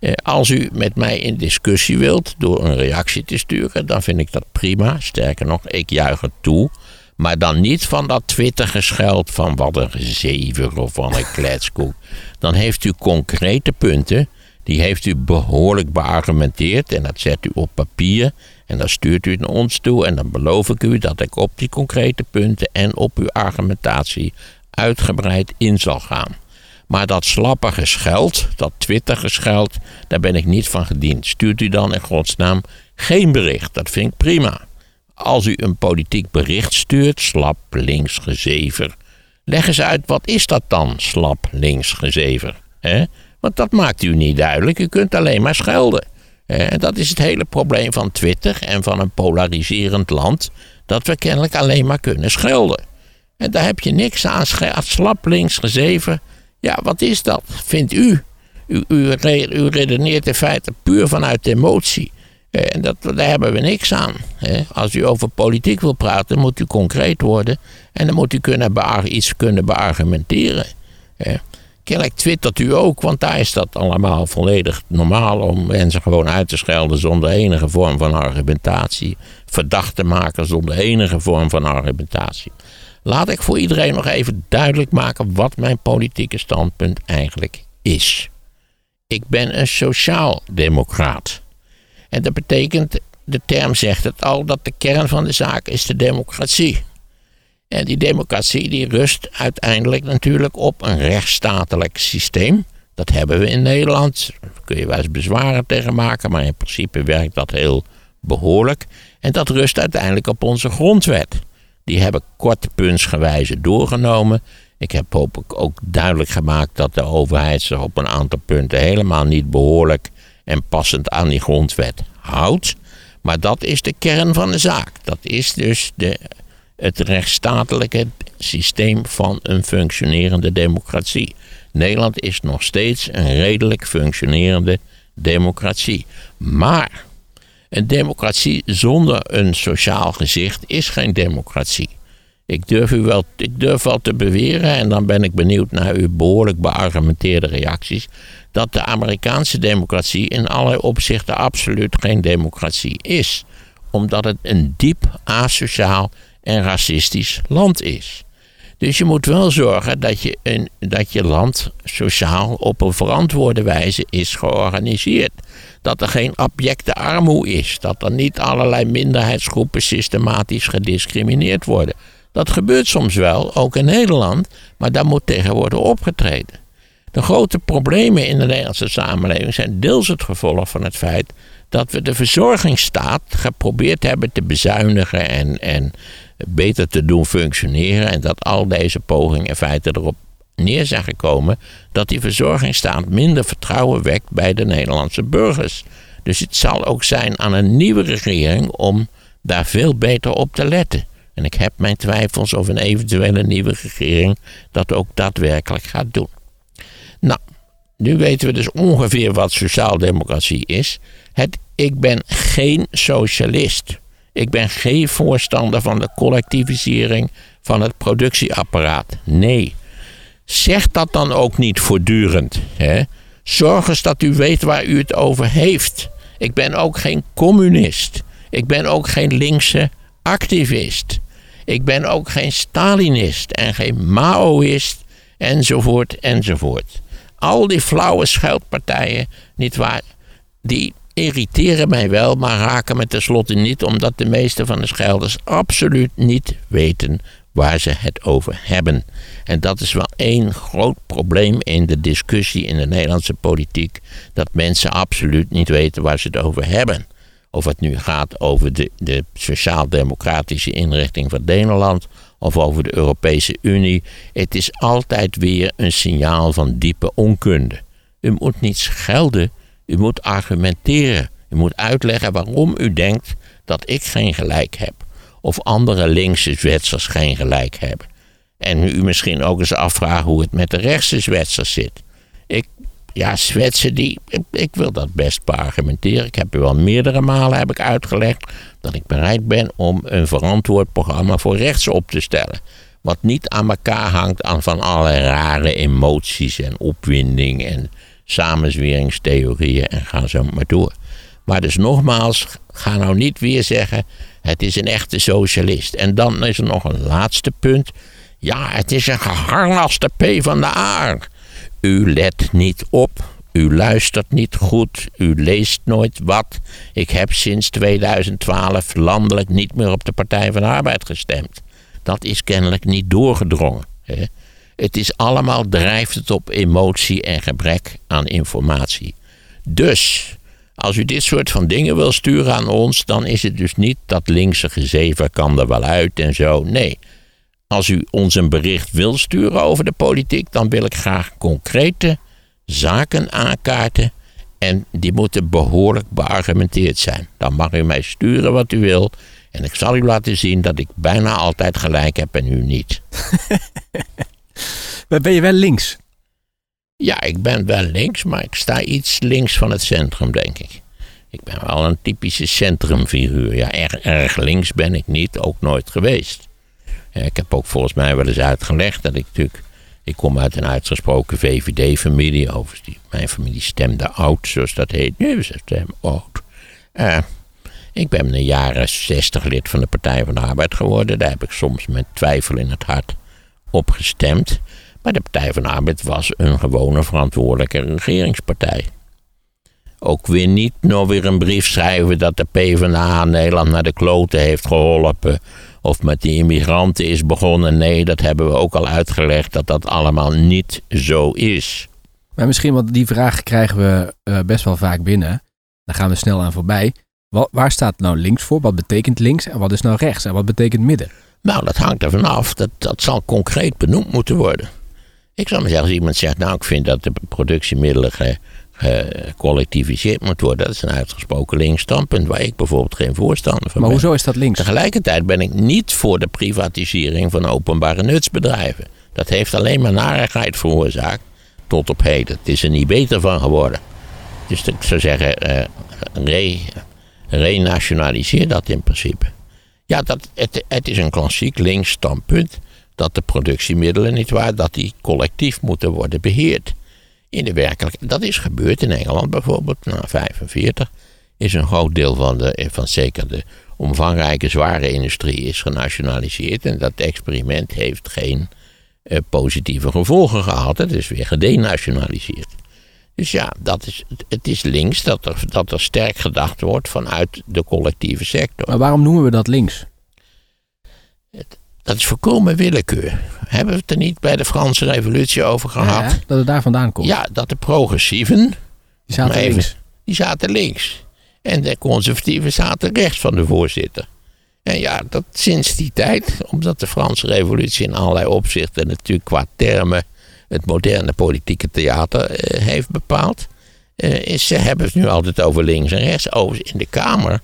Eh, Als u met mij in discussie wilt door een reactie te sturen, dan vind ik dat prima. Sterker nog, ik juich het toe. Maar dan niet van dat Twitter-gescheld van wat een gezever of van een kletskoek. [laughs] Dan heeft u concrete punten. Die heeft u behoorlijk beargumenteerd en dat zet u op papier. En dan stuurt u het naar ons toe en dan beloof ik u dat ik op die concrete punten en op uw argumentatie uitgebreid in zal gaan. Maar dat slappe gescheld, dat Twitter-gescheld, daar ben ik niet van gediend. Stuurt u dan in godsnaam geen bericht, dat vind ik prima. Als u een politiek bericht stuurt, slap links gezever. Leg eens uit, wat is dat dan, slap links gezever? Want dat maakt u niet duidelijk, u kunt alleen maar schelden. En dat is het hele probleem van Twitter en van een polariserend land, dat we kennelijk alleen maar kunnen schelden. En daar heb je niks aan, slap links gezeven. Ja, wat is dat, vindt u? U, u, u redeneert in feite puur vanuit emotie. En dat, daar hebben we niks aan. Als u over politiek wil praten, moet u concreet worden. En dan moet u kunnen iets kunnen beargumenteren. Kennelijk twittert u ook, want daar is dat allemaal volledig normaal om mensen gewoon uit te schelden zonder enige vorm van argumentatie. Verdacht te maken zonder enige vorm van argumentatie. Laat ik voor iedereen nog even duidelijk maken wat mijn politieke standpunt eigenlijk is. Ik ben een sociaal-democraat. En dat betekent, de term zegt het al, dat de kern van de zaak is de democratie. En die democratie die rust uiteindelijk natuurlijk op een rechtsstatelijk systeem. Dat hebben we in Nederland. Daar kun je wel eens bezwaren tegen maken, maar in principe werkt dat heel behoorlijk. En dat rust uiteindelijk op onze grondwet. Die hebben korte puntsgewijze doorgenomen. Ik heb hoop ik ook duidelijk gemaakt dat de overheid zich op een aantal punten helemaal niet behoorlijk en passend aan die grondwet houdt. Maar dat is de kern van de zaak. Dat is dus de, het rechtsstatelijke systeem van een functionerende democratie. Nederland is nog steeds een redelijk functionerende democratie. Maar een democratie zonder een sociaal gezicht is geen democratie. Ik durf, u wel, ik durf wel te beweren, en dan ben ik benieuwd naar uw behoorlijk beargumenteerde reacties, dat de Amerikaanse democratie in allerlei opzichten absoluut geen democratie is. Omdat het een diep asociaal en racistisch land is. Dus je moet wel zorgen dat je, een, dat je land sociaal op een verantwoorde wijze is georganiseerd. Dat er geen abjecte armoede is. Dat er niet allerlei minderheidsgroepen systematisch gediscrimineerd worden. Dat gebeurt soms wel, ook in Nederland, maar daar moet tegen worden opgetreden. De grote problemen in de Nederlandse samenleving zijn deels het gevolg van het feit dat we de verzorgingsstaat geprobeerd hebben te bezuinigen en, en beter te doen functioneren. En dat al deze pogingen in feite erop neer zijn gekomen dat die verzorgingsstaat minder vertrouwen wekt bij de Nederlandse burgers. Dus het zal ook zijn aan een nieuwe regering om daar veel beter op te letten. En ik heb mijn twijfels of een eventuele nieuwe regering dat ook daadwerkelijk gaat doen. Nou, nu weten we dus ongeveer wat sociaaldemocratie is. Het, ik ben geen socialist. Ik ben geen voorstander van de collectivisering van het productieapparaat. Nee. Zeg dat dan ook niet voortdurend. Hè? Zorg eens dat u weet waar u het over heeft. Ik ben ook geen communist. Ik ben ook geen linkse activist. Ik ben ook geen Stalinist en geen Maoïst enzovoort enzovoort. Al die flauwe scheldpartijen, nietwaar, die irriteren mij wel, maar raken me tenslotte niet, omdat de meeste van de schelders absoluut niet weten waar ze het over hebben. En dat is wel één groot probleem in de discussie in de Nederlandse politiek: dat mensen absoluut niet weten waar ze het over hebben. Of het nu gaat over de, de sociaal-democratische inrichting van Nederland of over de Europese Unie. Het is altijd weer een signaal van diepe onkunde. U moet niet schelden, u moet argumenteren. U moet uitleggen waarom u denkt dat ik geen gelijk heb. Of andere linkse Zwitsers geen gelijk hebben. En u misschien ook eens afvragen hoe het met de rechtse Zwitsers zit. Ik ja, Zwetsen, die, ik wil dat best beargumenteren. Ik heb u al meerdere malen heb ik uitgelegd dat ik bereid ben om een verantwoord programma voor rechts op te stellen. Wat niet aan elkaar hangt aan van alle rare emoties en opwinding en samenzweringstheorieën en ga zo maar door. Maar dus nogmaals, ga nou niet weer zeggen, het is een echte socialist. En dan is er nog een laatste punt. Ja, het is een geharnaste P van de A. U let niet op. U luistert niet goed. U leest nooit wat. Ik heb sinds 2012 landelijk niet meer op de Partij van de Arbeid gestemd. Dat is kennelijk niet doorgedrongen. Hè? Het is allemaal, drijft het op emotie en gebrek aan informatie. Dus, als u dit soort van dingen wil sturen aan ons, dan is het dus niet dat linkse gezever kan er wel uit en zo. Nee, als u ons een bericht wil sturen over de politiek, dan wil ik graag concrete zaken aankaarten. En die moeten behoorlijk beargumenteerd zijn. Dan mag u mij sturen wat u wil. En ik zal u laten zien dat ik bijna altijd gelijk heb en u niet. [laughs] ben je wel links? Ja, ik ben wel links, maar ik sta iets links van het centrum, denk ik. Ik ben wel een typische centrumfiguur. Ja, erg, erg links ben ik niet, ook nooit geweest. Ik heb ook volgens mij wel eens uitgelegd dat ik natuurlijk. Ik kom uit een uitgesproken VVD-familie. Overigens, mijn familie stemde oud, zoals dat heet. Nu ze stemmen oud. Ik ben in de jaren 60 lid van de Partij van de Arbeid geworden. Daar heb ik soms met twijfel in het hart op gestemd. Maar de Partij van de Arbeid was een gewone verantwoordelijke regeringspartij. Ook weer niet nog weer een brief schrijven dat de PvdA Nederland naar de kloten heeft geholpen of met die immigranten is begonnen. Nee, dat hebben we ook al uitgelegd dat dat allemaal niet zo is. Maar misschien, want die vraag krijgen we uh, best wel vaak binnen. Daar gaan we snel aan voorbij. Wat, waar staat nou links voor? Wat betekent links en wat is nou rechts? En wat betekent midden? Nou, dat hangt er vanaf. Dat, dat zal concreet benoemd moeten worden. Ik zou maar zeggen, als iemand zegt, nou, ik vind dat de productiemiddelen gecollectiviseerd moet worden. Dat is een uitgesproken links standpunt waar ik bijvoorbeeld geen voorstander van maar ben. hoezo is dat links? Tegelijkertijd ben ik niet voor de privatisering van openbare nutsbedrijven. Dat heeft alleen maar narigheid veroorzaakt tot op heden. Het is er niet beter van geworden. Dus ik zou zeggen, uh, re, renationaliseer dat in principe. Ja, dat, het, het is een klassiek links standpunt dat de productiemiddelen, niet waar, dat die collectief moeten worden beheerd. In de werkelijkheid, dat is gebeurd in Engeland bijvoorbeeld, na 45 is een groot deel van, de, van zeker de omvangrijke zware industrie is genationaliseerd. En dat experiment heeft geen eh, positieve gevolgen gehad. Het is weer gedenationaliseerd. Dus ja, dat is, het is links dat er, dat er sterk gedacht wordt vanuit de collectieve sector. Maar waarom noemen we dat links? Dat is voorkomen willekeur. Hebben we het er niet bij de Franse Revolutie over gehad? Ja, dat het daar vandaan komt. Ja, dat de progressieven. Die zaten even- links. Die zaten links. En de conservatieven zaten rechts van de voorzitter. En ja, dat sinds die tijd, omdat de Franse Revolutie in allerlei opzichten natuurlijk qua termen het moderne politieke theater eh, heeft bepaald, eh, is, ze hebben het nu altijd over links en rechts. Overigens in de Kamer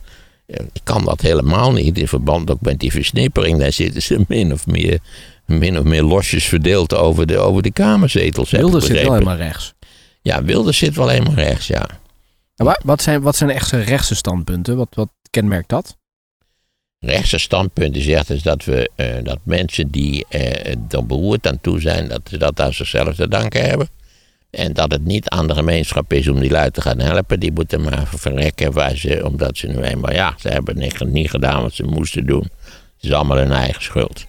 eh, kan dat helemaal niet, in verband ook met die versnippering. Daar zitten ze min of meer, min of meer losjes verdeeld over de, over de Kamerzetels. ik Wilders zit wel helemaal rechts. Ja, Wilders zit wel helemaal rechts, ja. Wa- wat, zijn, wat zijn echte rechtse standpunten? Wat, wat kenmerkt dat? rechtse standpunten zegt is dat, we, eh, dat mensen die eh, er beroerd aan toe zijn, dat ze dat aan zichzelf te danken hebben. En dat het niet aan de gemeenschap is om die lui te gaan helpen. Die moeten maar verrekken waar ze, omdat ze nu eenmaal, ja, ze hebben niet, niet gedaan wat ze moesten doen. Het is allemaal hun eigen schuld.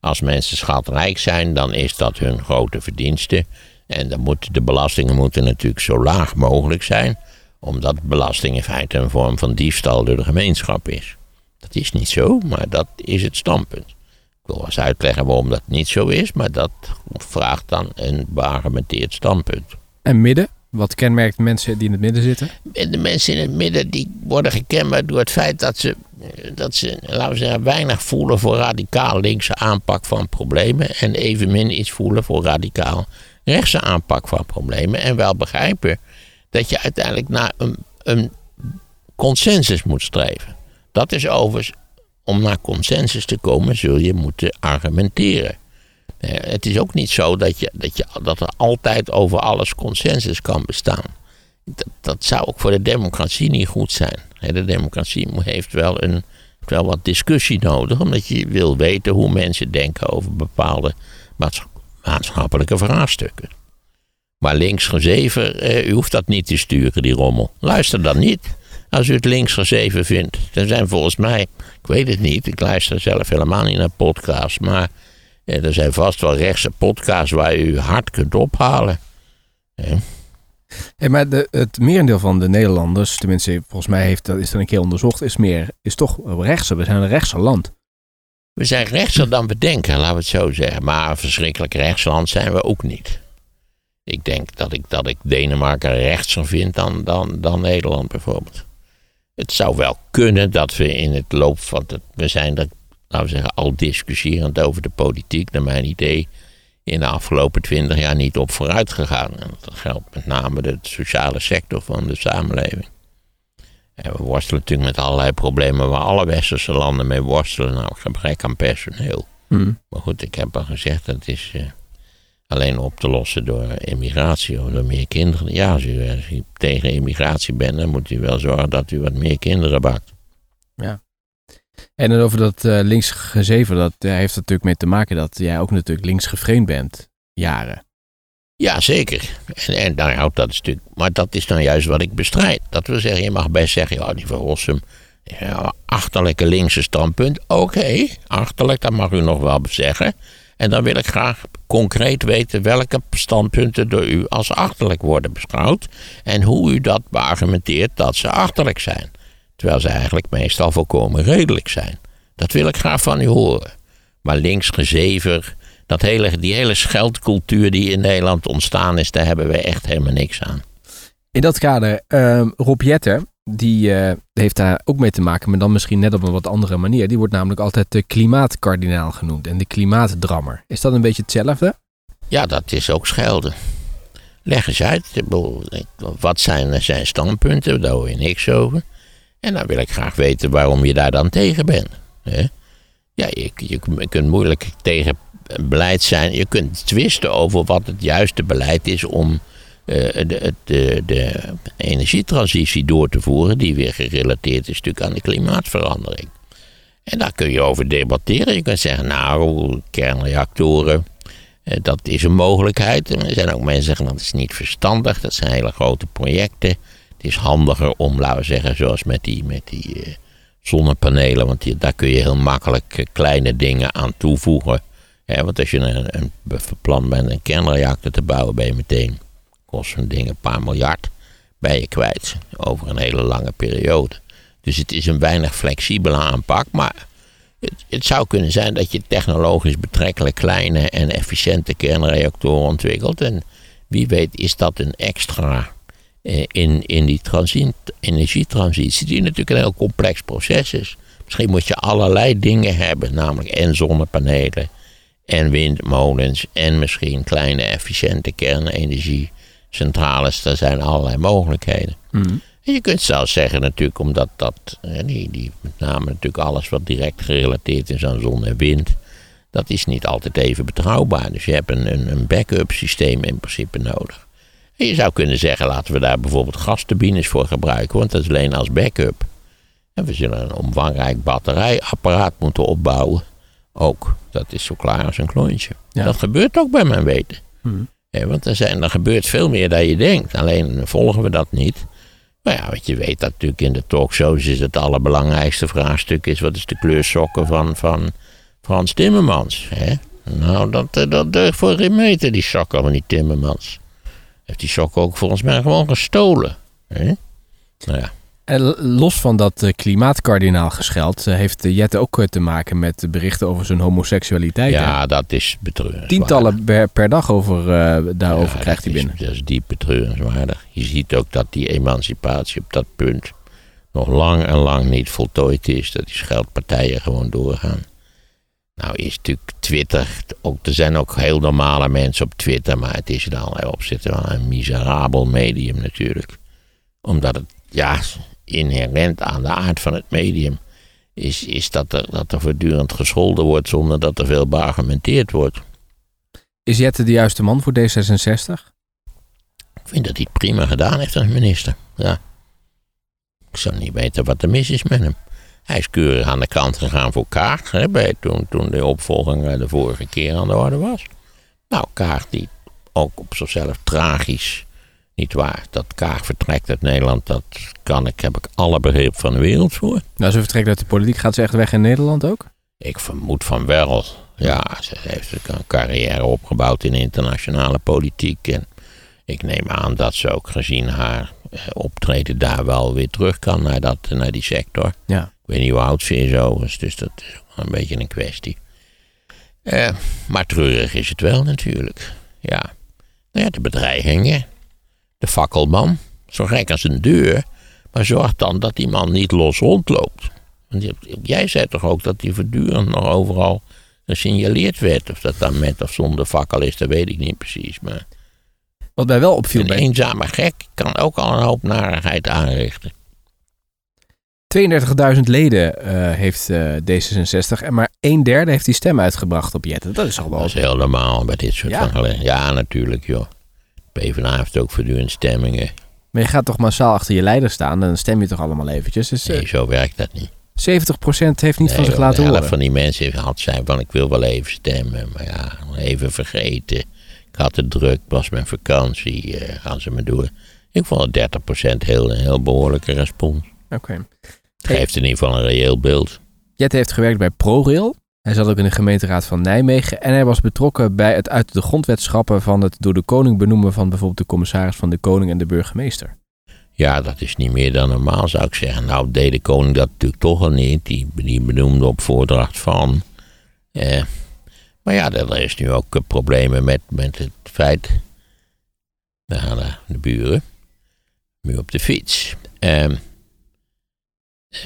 Als mensen schatrijk zijn, dan is dat hun grote verdienste. En dan moeten de belastingen moeten natuurlijk zo laag mogelijk zijn, omdat belasting in feite een vorm van diefstal door de gemeenschap is. Dat is niet zo, maar dat is het standpunt. Ik wil wel eens uitleggen waarom dat niet zo is, maar dat vraagt dan een beargumenteerd standpunt. En midden? Wat kenmerkt mensen die in het midden zitten? En de mensen in het midden die worden gekenmerkt door het feit dat ze, dat ze laten we zeggen, weinig voelen voor radicaal linkse aanpak van problemen. En evenmin iets voelen voor radicaal rechtse aanpak van problemen. En wel begrijpen dat je uiteindelijk naar een, een consensus moet streven. Dat is overigens, om naar consensus te komen, zul je moeten argumenteren. Het is ook niet zo dat, je, dat, je, dat er altijd over alles consensus kan bestaan. Dat, dat zou ook voor de democratie niet goed zijn. De democratie mo- heeft wel, een, wel wat discussie nodig, omdat je wil weten hoe mensen denken over bepaalde maats- maatschappelijke vraagstukken. Maar links gezeven, eh, u hoeft dat niet te sturen, die rommel. Luister dan niet. Als u het links vindt. Er zijn volgens mij, ik weet het niet, ik luister zelf helemaal niet naar podcasts, maar eh, er zijn vast wel rechtse podcasts waar u hard kunt ophalen. Hey, maar de, het merendeel van de Nederlanders, tenminste volgens mij heeft, dat is dat een keer onderzocht, is, meer, is toch rechtse. We zijn een rechtse land. We zijn rechtser dan we denken, laten we het zo zeggen. Maar een verschrikkelijk rechtsland zijn we ook niet. Ik denk dat ik, dat ik Denemarken rechtser vind dan, dan, dan Nederland bijvoorbeeld. Het zou wel kunnen dat we in het loop van het. We zijn er, laten we zeggen, al discussierend over de politiek, naar mijn idee. In de afgelopen twintig jaar niet op vooruit gegaan. En dat geldt met name de sociale sector van de samenleving. En we worstelen natuurlijk met allerlei problemen waar alle westerse landen mee worstelen, namelijk gebrek aan personeel. Hmm. Maar goed, ik heb al gezegd, dat is eh, alleen op te lossen door immigratie of door meer kinderen. Ja, als u, als u tegen immigratie bent, dan moet u wel zorgen dat u wat meer kinderen bakt. En dan over dat eh links gezeven, dat eh, heeft er natuurlijk mee te maken dat jij ook natuurlijk links geframed bent. Jaren. Ja, zeker. En, en nou ja, dat is natuurlijk, maar dat is dan juist wat ik bestrijd. Dat wil zeggen, je mag best zeggen, ja, die van Rossum, ja, achterlijke linkse standpunt. Oké, achterlijk, dat mag u nog wel zeggen. En dan wil ik graag concreet weten welke standpunten door u als achterlijk worden beschouwd. En hoe u dat beargumenteert dat ze achterlijk zijn. Terwijl ze eigenlijk meestal volkomen redelijk zijn. Dat wil ik graag van u horen. Maar linksgezever, dat hele, die hele scheldcultuur die in Nederland ontstaan is, daar hebben we echt helemaal niks aan. In dat kader, ehm Rob Jetter, die eh, heeft daar ook mee te maken, maar dan misschien net op een wat andere manier. Die wordt namelijk altijd de klimaatkardinaal genoemd en de klimaatdrammer. Is dat een beetje hetzelfde? Ja, dat is ook schelden. Leg eens uit, wat zijn zijn standpunten, daar hoor je niks over. En dan wil ik graag weten waarom je daar dan tegen bent. Ja, je, je, kunt moeilijk tegen beleid zijn. Je kunt twisten over wat het juiste beleid is om eh, de, de, de energietransitie door te voeren, die weer gerelateerd is natuurlijk aan de klimaatverandering. En daar kun je over debatteren. Je kunt zeggen, nou, kernreactoren, eh, dat is een mogelijkheid. Er zijn ook mensen die zeggen, dat is niet verstandig. Dat zijn hele grote projecten. Het is handiger om, laten we zeggen, zoals met die, met die eh, zonnepanelen. Want daar kun je heel makkelijk eh, kleine dingen aan toevoegen. Want als je een, een plan bent een kernreactor te bouwen, ben je meteen, kost zo'n ding een paar miljard, ben je kwijt. Over een hele lange periode. Dus het is een weinig flexibele aanpak, maar het, het, zou kunnen zijn dat je technologisch betrekkelijk kleine en efficiënte kernreactoren ontwikkelt. En wie weet is dat een extra eh, in, in die transi energietransitie, die natuurlijk een heel complex proces is. Misschien moet je allerlei dingen hebben, namelijk en zonnepanelen en windmolens en misschien kleine efficiënte kernenergiecentrales. Er zijn allerlei mogelijkheden. Mhm. En je kunt zelfs zeggen natuurlijk, omdat dat, die, die, met name natuurlijk alles wat direct gerelateerd is aan zon en wind, dat is niet altijd even betrouwbaar. Dus je hebt een, een, een backup systeem in principe nodig. En je zou kunnen zeggen, laten we daar bijvoorbeeld gasturbines voor gebruiken, want dat is alleen als backup. En we zullen een omvangrijk batterijapparaat moeten opbouwen. Ook, dat is zo klaar als een klontje. Ja. Dat gebeurt ook bij mijn weten. Mhm. Want er, zijn, er gebeurt veel meer dan je denkt. Alleen volgen we dat niet. Maar ja, wat je weet dat natuurlijk in de talkshows is het allerbelangrijkste vraagstuk is... wat is de kleur sokken van, van Frans Timmermans? Nou, dat, eh, dat deugt voor geen die sokken van die Timmermans. Heeft die sokken ook volgens mij gewoon gestolen. Nou ja, los van dat eh, klimaatkardinaal gescheld, eh, heeft eh, Jette ook te maken met berichten over zijn homoseksualiteit. ja dat is betreurenswaardig. Tientallen per, per dag over, daarover Ja, krijgt hij is- binnen. Dat is diep betreurenswaardig. Je ziet ook dat die emancipatie op dat punt nog lang en lang niet voltooid is. Dat die scheldpartijen gewoon doorgaan. Nou is natuurlijk Twitter, ook, er zijn ook heel normale mensen op Twitter, maar het is in allerlei opzichten wel een miserabel medium natuurlijk. Omdat het, ja, inherent aan de aard van het medium is, is dat, er, dat er voortdurend gescholden wordt zonder dat er veel beargumenteerd wordt. Is Jette de juiste man voor D66? Ik vind dat hij het prima gedaan heeft als minister. Ja. Ik zou niet weten wat er mis is met hem. Hij is keurig aan de kant gegaan voor Kaag. Hè, bij, toen, toen de opvolging eh, de vorige keer aan de orde was. Nou, Kaag die ook op zichzelf tragisch. Niet waar, dat Kaag vertrekt uit Nederland, dat kan ik, heb ik alle begrip van de wereld voor. Nou, ze vertrekt uit de politiek. Gaat ze echt weg in Nederland ook? Ik vermoed van wel. Ja, ze heeft een carrière opgebouwd in internationale politiek. En ik neem aan dat ze ook gezien haar eh, optreden daar wel weer terug kan naar, dat, naar die sector. Ja. Ik weet niet hoe oud ze is overigens, dus dat is wel een beetje een kwestie. Eh, maar treurig is het wel natuurlijk. Ja. Nou ja, de bedreigingen. De fakkelman. Zo gek als een deur. Maar zorg dan dat die man niet los rondloopt. Want jij zei toch ook dat die voortdurend nog overal gesignaleerd werd. Of dat dan met of zonder fakkel is, dat weet ik niet precies. Maar Wat mij wel opviel een bij eenzame gek kan ook al een hoop narigheid aanrichten. 32.000 leden eh, heeft eh, D66 en maar een derde heeft die stem uitgebracht op Jette. Dat is al wel... Dat is heel normaal bij dit soort Ja. van gelegenheden. Ja, natuurlijk joh. PvdA heeft ook voortdurend stemmingen. Maar je gaat toch massaal achter je leider staan en dan stem je toch allemaal eventjes. Dus eh, Nee, zo werkt dat niet. 70% heeft niet van zich laten de helft horen. van die mensen had zijn van ik wil wel even stemmen. Maar ja, even vergeten. Ik had het druk, was mijn vakantie, eh, gaan ze me door. Ik vond het 30% heel, een heel behoorlijke respons. Oké. Het geeft in ieder geval een reëel beeld. Jette heeft gewerkt bij ProRail. Hij zat ook in de gemeenteraad van Nijmegen. En hij was betrokken bij het uit de grondwet schrappen van het door de koning benoemen van bijvoorbeeld de commissaris van de koning en de burgemeester. Ja, dat is niet meer dan normaal, zou ik zeggen. Nou, deed de koning dat natuurlijk toch al niet. Die, die benoemde op voordracht van. Eh, maar ja, er is nu ook eh, problemen met, met het feit. We hadden de buren. Nu op de fiets. Ehm,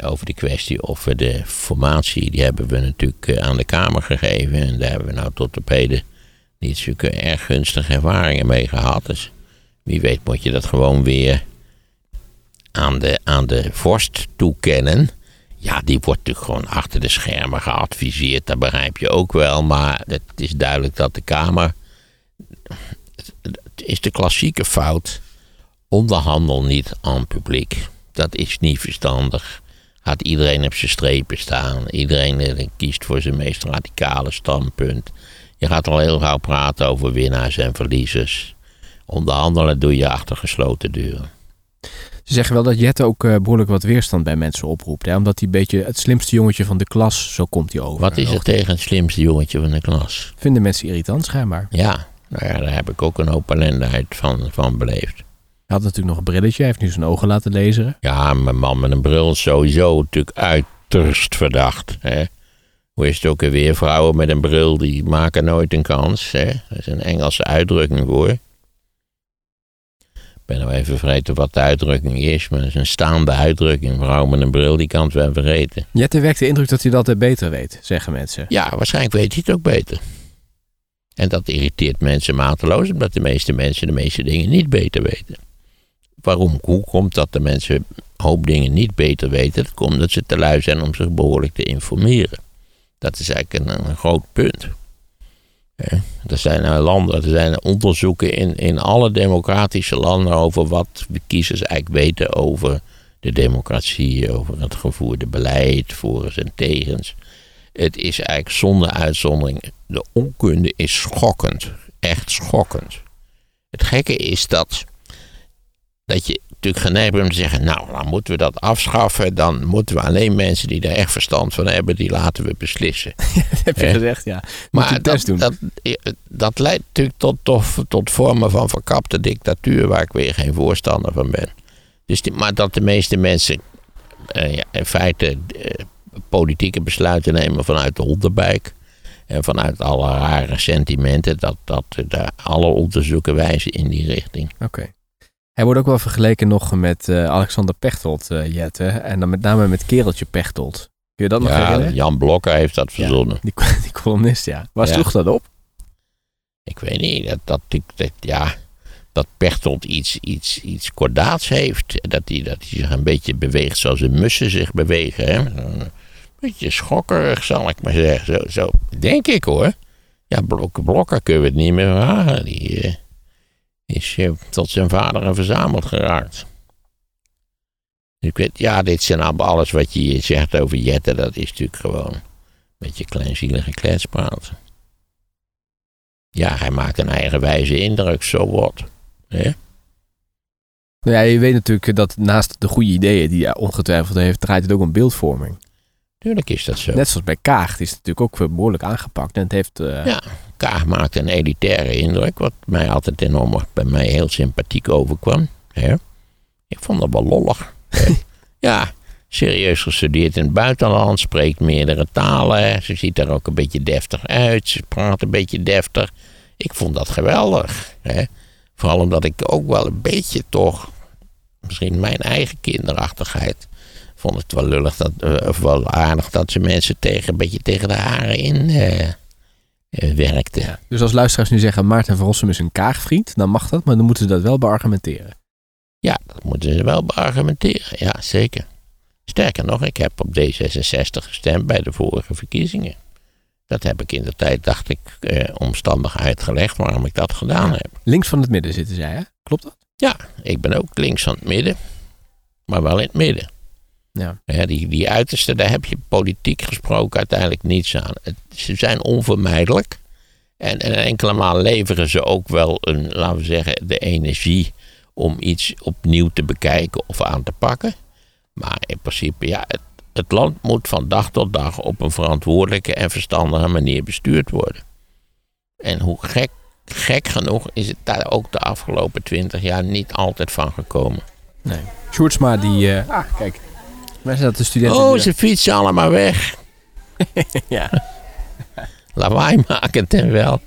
over de kwestie of we de formatie, die hebben we natuurlijk eh, aan de Kamer gegeven. En daar hebben we nou tot op heden niet zulke erg gunstige ervaringen mee gehad. Dus wie weet moet je dat gewoon weer aan de, aan de vorst toekennen. Ja, die wordt natuurlijk gewoon achter de schermen geadviseerd. Dat begrijp je ook wel. Maar het is duidelijk dat de Kamer. Het is de klassieke fout. Onderhandel niet aan publiek. Dat is niet verstandig. Gaat iedereen op zijn strepen staan. Iedereen eh, kiest voor zijn meest radicale standpunt. Je gaat al heel gauw praten over winnaars en verliezers. Onderhandelen doe je achter gesloten deuren. Ze zeggen wel dat Jette ook eh, behoorlijk wat weerstand bij mensen oproept. Hè? Omdat hij een beetje het slimste jongetje van de klas, zo komt hij over. Wat is er tegen het slimste jongetje van de klas? Vinden mensen irritant schijnbaar. Ja, nou ja, daar heb ik ook een hoop ellendigheid van, van beleefd. Had natuurlijk nog een brilletje, hij heeft nu zijn ogen laten lezen. Ja, mijn man met een bril is sowieso natuurlijk uiterst verdacht. Hè? Hoe is het ook alweer? Vrouwen met een bril die maken nooit een kans. Hè? Dat is een Engelse uitdrukking voor. Ik ben nou even vergeten wat de uitdrukking is, maar dat is een staande uitdrukking. Vrouw met een bril, die kan het wel vergeten. Jette wekt de indruk dat hij dat altijd beter weet, zeggen mensen. Ja, waarschijnlijk weet hij het ook beter. En dat irriteert mensen mateloos, omdat de meeste mensen de meeste dingen niet beter weten. Waarom? Hoe komt dat de mensen een hoop dingen niet beter weten? Dat komt omdat ze te lui zijn om zich behoorlijk te informeren. Dat is eigenlijk een, groot punt. Er zijn eh, landen, er zijn onderzoeken in, in alle democratische landen over wat kiezers eigenlijk weten over de democratie, over het gevoerde beleid, voor's en tegens. Het is eigenlijk zonder uitzondering, de onkunde is schokkend, echt schokkend. Het gekke is dat, dat je natuurlijk geneigd bent om te zeggen, nou, dan moeten we dat afschaffen, dan moeten we alleen mensen die er echt verstand van hebben, die laten we beslissen. [laughs] Dat heb je gezegd, ja. Moet Maar doen. dat, dat, dat leidt natuurlijk tot, tot, tot vormen van verkapte dictatuur waar ik weer geen voorstander van ben. Dus die, maar dat de meeste mensen eh, ja, in feite eh, politieke besluiten nemen vanuit de onderbuik. En vanuit alle rare sentimenten, dat, dat de, alle onderzoeken wijzen in die richting. Oké. Hij wordt ook wel vergeleken nog met eh, Alexander Pechtold, Jette. En dan met name met Kereltje Pechtold. Kun je dat nog Ja, herinneren? Jan Blokker heeft dat verzonnen. Die, [laughs] die columnist, ja. Waar Ja. sloeg dat op? Ik weet niet, dat, dat, dat, dat- ja, dat Pechtold iets, iets, iets kordaats heeft. Dat hij, dat hij zich een beetje beweegt zoals de mussen zich bewegen. Hè? Een beetje schokkerig, zal ik maar zeggen. Zo, zo denk ik hoor. Ja, Blok, Blokker kunnen we het niet meer vragen. Die eh, is eh, tot zijn vader verzameld geraakt. Ik weet, ja, dit zijn allemaal alles wat je zegt over Jette. Dat is natuurlijk gewoon een beetje kleinzielige kletspraat. Ja, hij maakt een eigenwijze indruk, zo? Nou ja, je weet natuurlijk dat naast de goede ideeën die hij ongetwijfeld heeft, draait het ook om beeldvorming. Tuurlijk is dat zo. Net zoals bij Kaag, die is het natuurlijk ook behoorlijk aangepakt. En het heeft... eh, Ja. Kaag maakte een elitaire indruk, wat mij altijd enorm bij mij heel sympathiek overkwam. Hè? Ik vond dat wel lollig. [laughs] ja, serieus gestudeerd in het buitenland, spreekt meerdere talen. Ze ziet er ook een beetje deftig uit, ze praat een beetje deftig. Ik vond dat geweldig. Hè? Vooral omdat ik ook wel een beetje toch, misschien mijn eigen kinderachtigheid, vond het wel lullig, dat, eh, of wel aardig dat ze mensen tegen, een beetje tegen de haren in eh, eh, werkten. Dus als luisteraars nu zeggen, Maarten van Rossum is een Kaagvriend, dan mag dat, maar dan moeten ze dat wel beargumenteren. Ja, dat moeten ze wel beargumenteren. Ja, zeker. Sterker nog, ik heb op D66 gestemd bij de vorige verkiezingen. Dat heb ik in de tijd, dacht ik, eh, omstandig uitgelegd waarom ik dat gedaan heb. Links van het midden zitten zij, hè? Klopt dat? Ja, ik ben ook links van het midden, maar wel in het midden. Ja. Ja, die, die uiterste, daar heb je politiek gesproken uiteindelijk niets aan. Het, ze zijn onvermijdelijk. En, en enkele maal leveren ze ook wel een, laten we zeggen, de energie om iets opnieuw te bekijken of aan te pakken. Maar in principe, ja, het, het land moet van dag tot dag op een verantwoordelijke en verstandige manier bestuurd worden. En hoe gek, gek genoeg is het daar ook de afgelopen twintig jaar niet altijd van gekomen. Nee. Sjoerdsma, die... eh, ah, kijk. Waar de studenten? Oh, ze fietsen allemaal weg. [laughs] ja. Lawaai maken ten wel.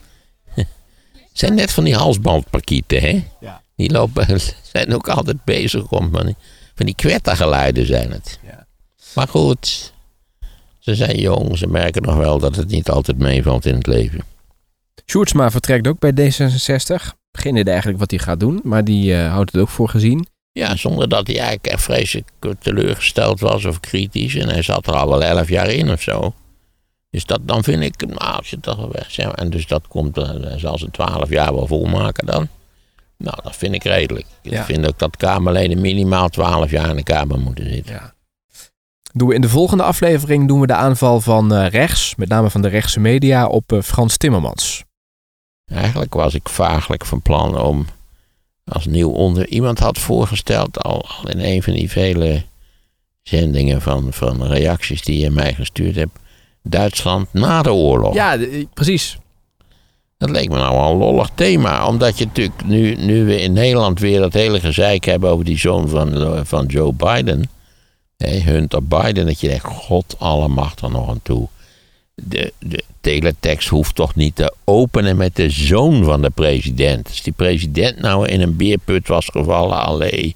zijn net van die halsbandparkieten, hè? Ja. Die lopen, [laughs] zijn ook altijd bezig om van die, van die kwettergeluiden zijn het. Ja. Maar goed, ze zijn jong, ze merken nog wel dat het niet altijd meevalt in het leven. Sjoerdsma vertrekt ook bij D66. Geen idee eigenlijk wat hij gaat doen, maar die eh, houdt het ook voor gezien. Ja, zonder dat hij eigenlijk echt vreselijk teleurgesteld was of kritisch. En hij zat er al wel elf jaar in of zo. Dus dat, dan vind ik, nou, als je toch wel weg zeg maar, En dus dat komt, eh, hij zal ze twaalf jaar wel volmaken dan. Nou, dat vind ik redelijk. Ik Ja. vind ook dat Kamerleden minimaal twaalf jaar in de Kamer moeten zitten. Ja. Doen we in de volgende aflevering doen we de aanval van eh, rechts, met name van de rechtse media, op eh, Frans Timmermans. Eigenlijk was ik vaaglijk van plan om als nieuw onder... Iemand had voorgesteld, al, al in een van die vele zendingen van, van reacties die je mij gestuurd hebt... Duitsland na de oorlog. Ja, eh, precies. Dat leek me nou wel een lollig thema. Omdat je natuurlijk nu, nu we in Nederland weer dat hele gezeik hebben over die zoon van, van Joe Biden. Hè, Hunter Biden. Dat je denkt, god alle macht er nog aan toe. De, de teletext hoeft toch niet te openen met de zoon van de president. Als die president nou in een beerput was gevallen, allee.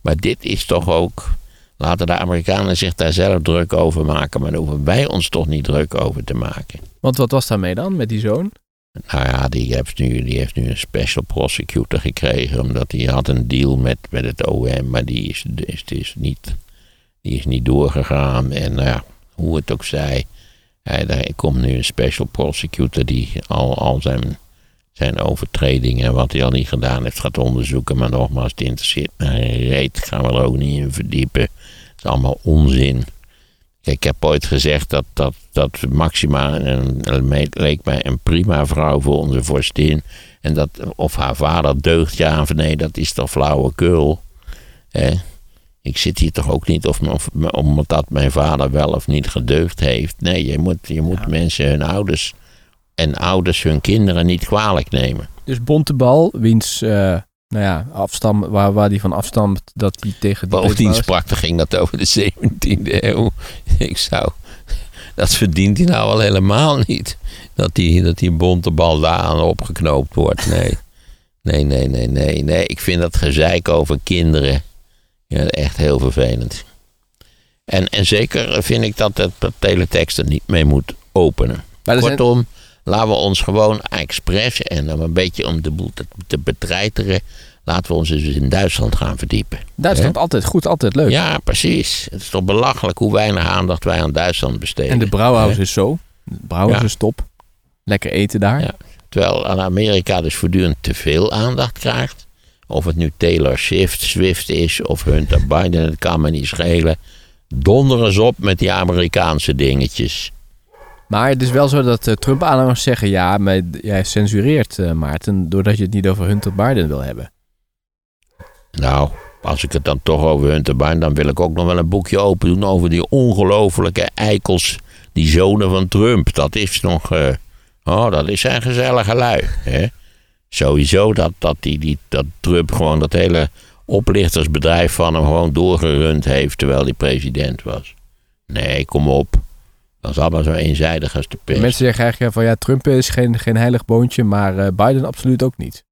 Maar dit is toch ook... Laten de Amerikanen zich daar zelf druk over maken. Maar daar hoeven wij ons toch niet druk over te maken. Want wat was daarmee dan, met die zoon? Nou ja, die heeft nu, die heeft nu een special prosecutor gekregen. Omdat hij had een deal met, met het OM. Maar die is, is, is, niet, die is niet doorgegaan. En nou ja, hoe het ook zij. Hij, daar komt nu een special prosecutor die al, al zijn, zijn overtredingen en wat hij al niet gedaan heeft gaat onderzoeken. Maar nogmaals, het interesseert geen reet. Gaan we er ook niet in verdiepen. Het is allemaal onzin. Kijk, ik heb ooit gezegd dat, dat, dat Maxima een- leek mij een prima vrouw voor onze vorstin. En dat of haar vader deugt, ja of nee, dat is toch flauwekul. Hè? Ik zit hier toch ook niet of, of, omdat mijn vader wel of niet gedeugd heeft. Nee, je moet, je moet mensen hun ouders en ouders hun kinderen niet kwalijk nemen. Dus Bontebal, wiens, eh, nou ja, afstam, waar, waar die van afstamt, dat hij tegen die Bovendien sprak, ging dat over de 17e eeuw. [laughs] Ik zou. Dat verdient hij nou al helemaal niet. Dat die, dat die bontebal daar aan opgeknoopt wordt. Nee. [laughs] Nee, nee, nee, nee, nee. Ik vind dat gezeik over kinderen ja, echt heel vervelend. En, en zeker vind ik dat het teletext er niet mee moet openen. Zijn- Kortom, laten we ons gewoon expres en een beetje om de boel te, te betreiteren, laten we ons dus in Duitsland gaan verdiepen. Duitsland altijd goed, altijd leuk. Ja, precies. Het is toch belachelijk hoe weinig aandacht wij aan Duitsland besteden. en de Brouwhaus is zo. De Brouwhaus Ja. is top. Lekker eten daar. Ja. Terwijl aan Amerika dus voortdurend te veel aandacht krijgt. Of het nu Taylor Swift, Swift is of Hunter Biden, het kan me niet schelen. Donder eens op met die Amerikaanse dingetjes. Maar het is wel zo dat eh, Trump-aanhangers zeggen... ja, maar jij censureert, eh, Maarten... doordat je het niet over Hunter Biden wil hebben. Nou, als ik het dan toch over Hunter Biden, dan wil ik ook nog wel een boekje open doen over die ongelofelijke eikels, die zonen van Trump. Dat is nog, eh, oh, dat is zijn gezellige lui. Hè? Sowieso dat, dat, die, die, dat Trump gewoon dat hele oplichtersbedrijf van hem gewoon doorgerund heeft terwijl hij president was. Nee, kom op. Dat is allemaal zo eenzijdig als de pers. Mensen zeggen eigenlijk van... ja, Trump is geen, geen heilig boontje... maar eh, Biden absoluut ook niet.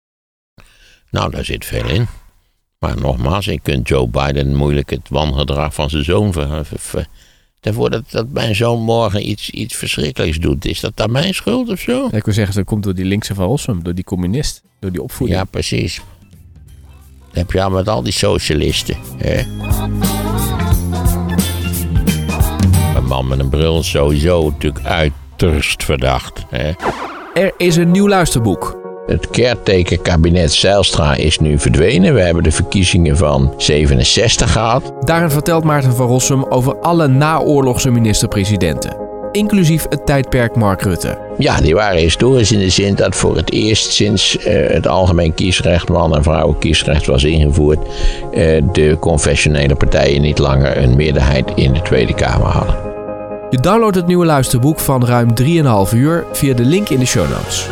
Nou, daar zit veel in. Maar nogmaals, je kunt Joe Biden moeilijk het wangedrag van zijn zoon ver... ver- ver- Daarvoor dat, dat mijn zoon morgen iets, iets verschrikkelijks doet. Is dat dan mijn schuld of zo? Ik wil zeggen, dat komt door die linkse van Rossum. Door die communist. Door die opvoeding. Ja, precies. Dat heb je al met al die socialisten. Hè? Een man met een bril is sowieso natuurlijk uiterst verdacht. Hè? Er is een nieuw luisterboek. Het caretaker-kabinet Zijlstra is nu verdwenen. We hebben de verkiezingen van 67 gehad. Daarin vertelt Maarten van Rossum over alle naoorlogse minister-presidenten. Inclusief het tijdperk Mark Rutte. Ja, die waren historisch in de zin dat voor het eerst sinds eh, het algemeen kiesrecht, man- en vrouwenkiesrecht was ingevoerd, eh, de confessionele partijen niet langer een meerderheid in de Tweede Kamer hadden. Je downloadt het nieuwe luisterboek van ruim 3,5 uur via de link in de show notes.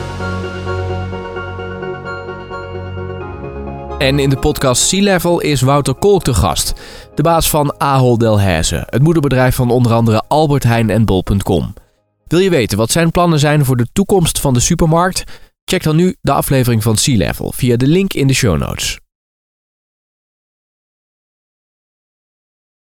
En in de podcast Sea Level is Wouter Kolk te gast, de baas van Ahold Delhaize, het moederbedrijf van onder andere Albert Heijn en Bol.com. Wil je weten wat zijn plannen zijn voor de toekomst van de supermarkt? Check dan nu de aflevering van Sea Level via de link in de show notes.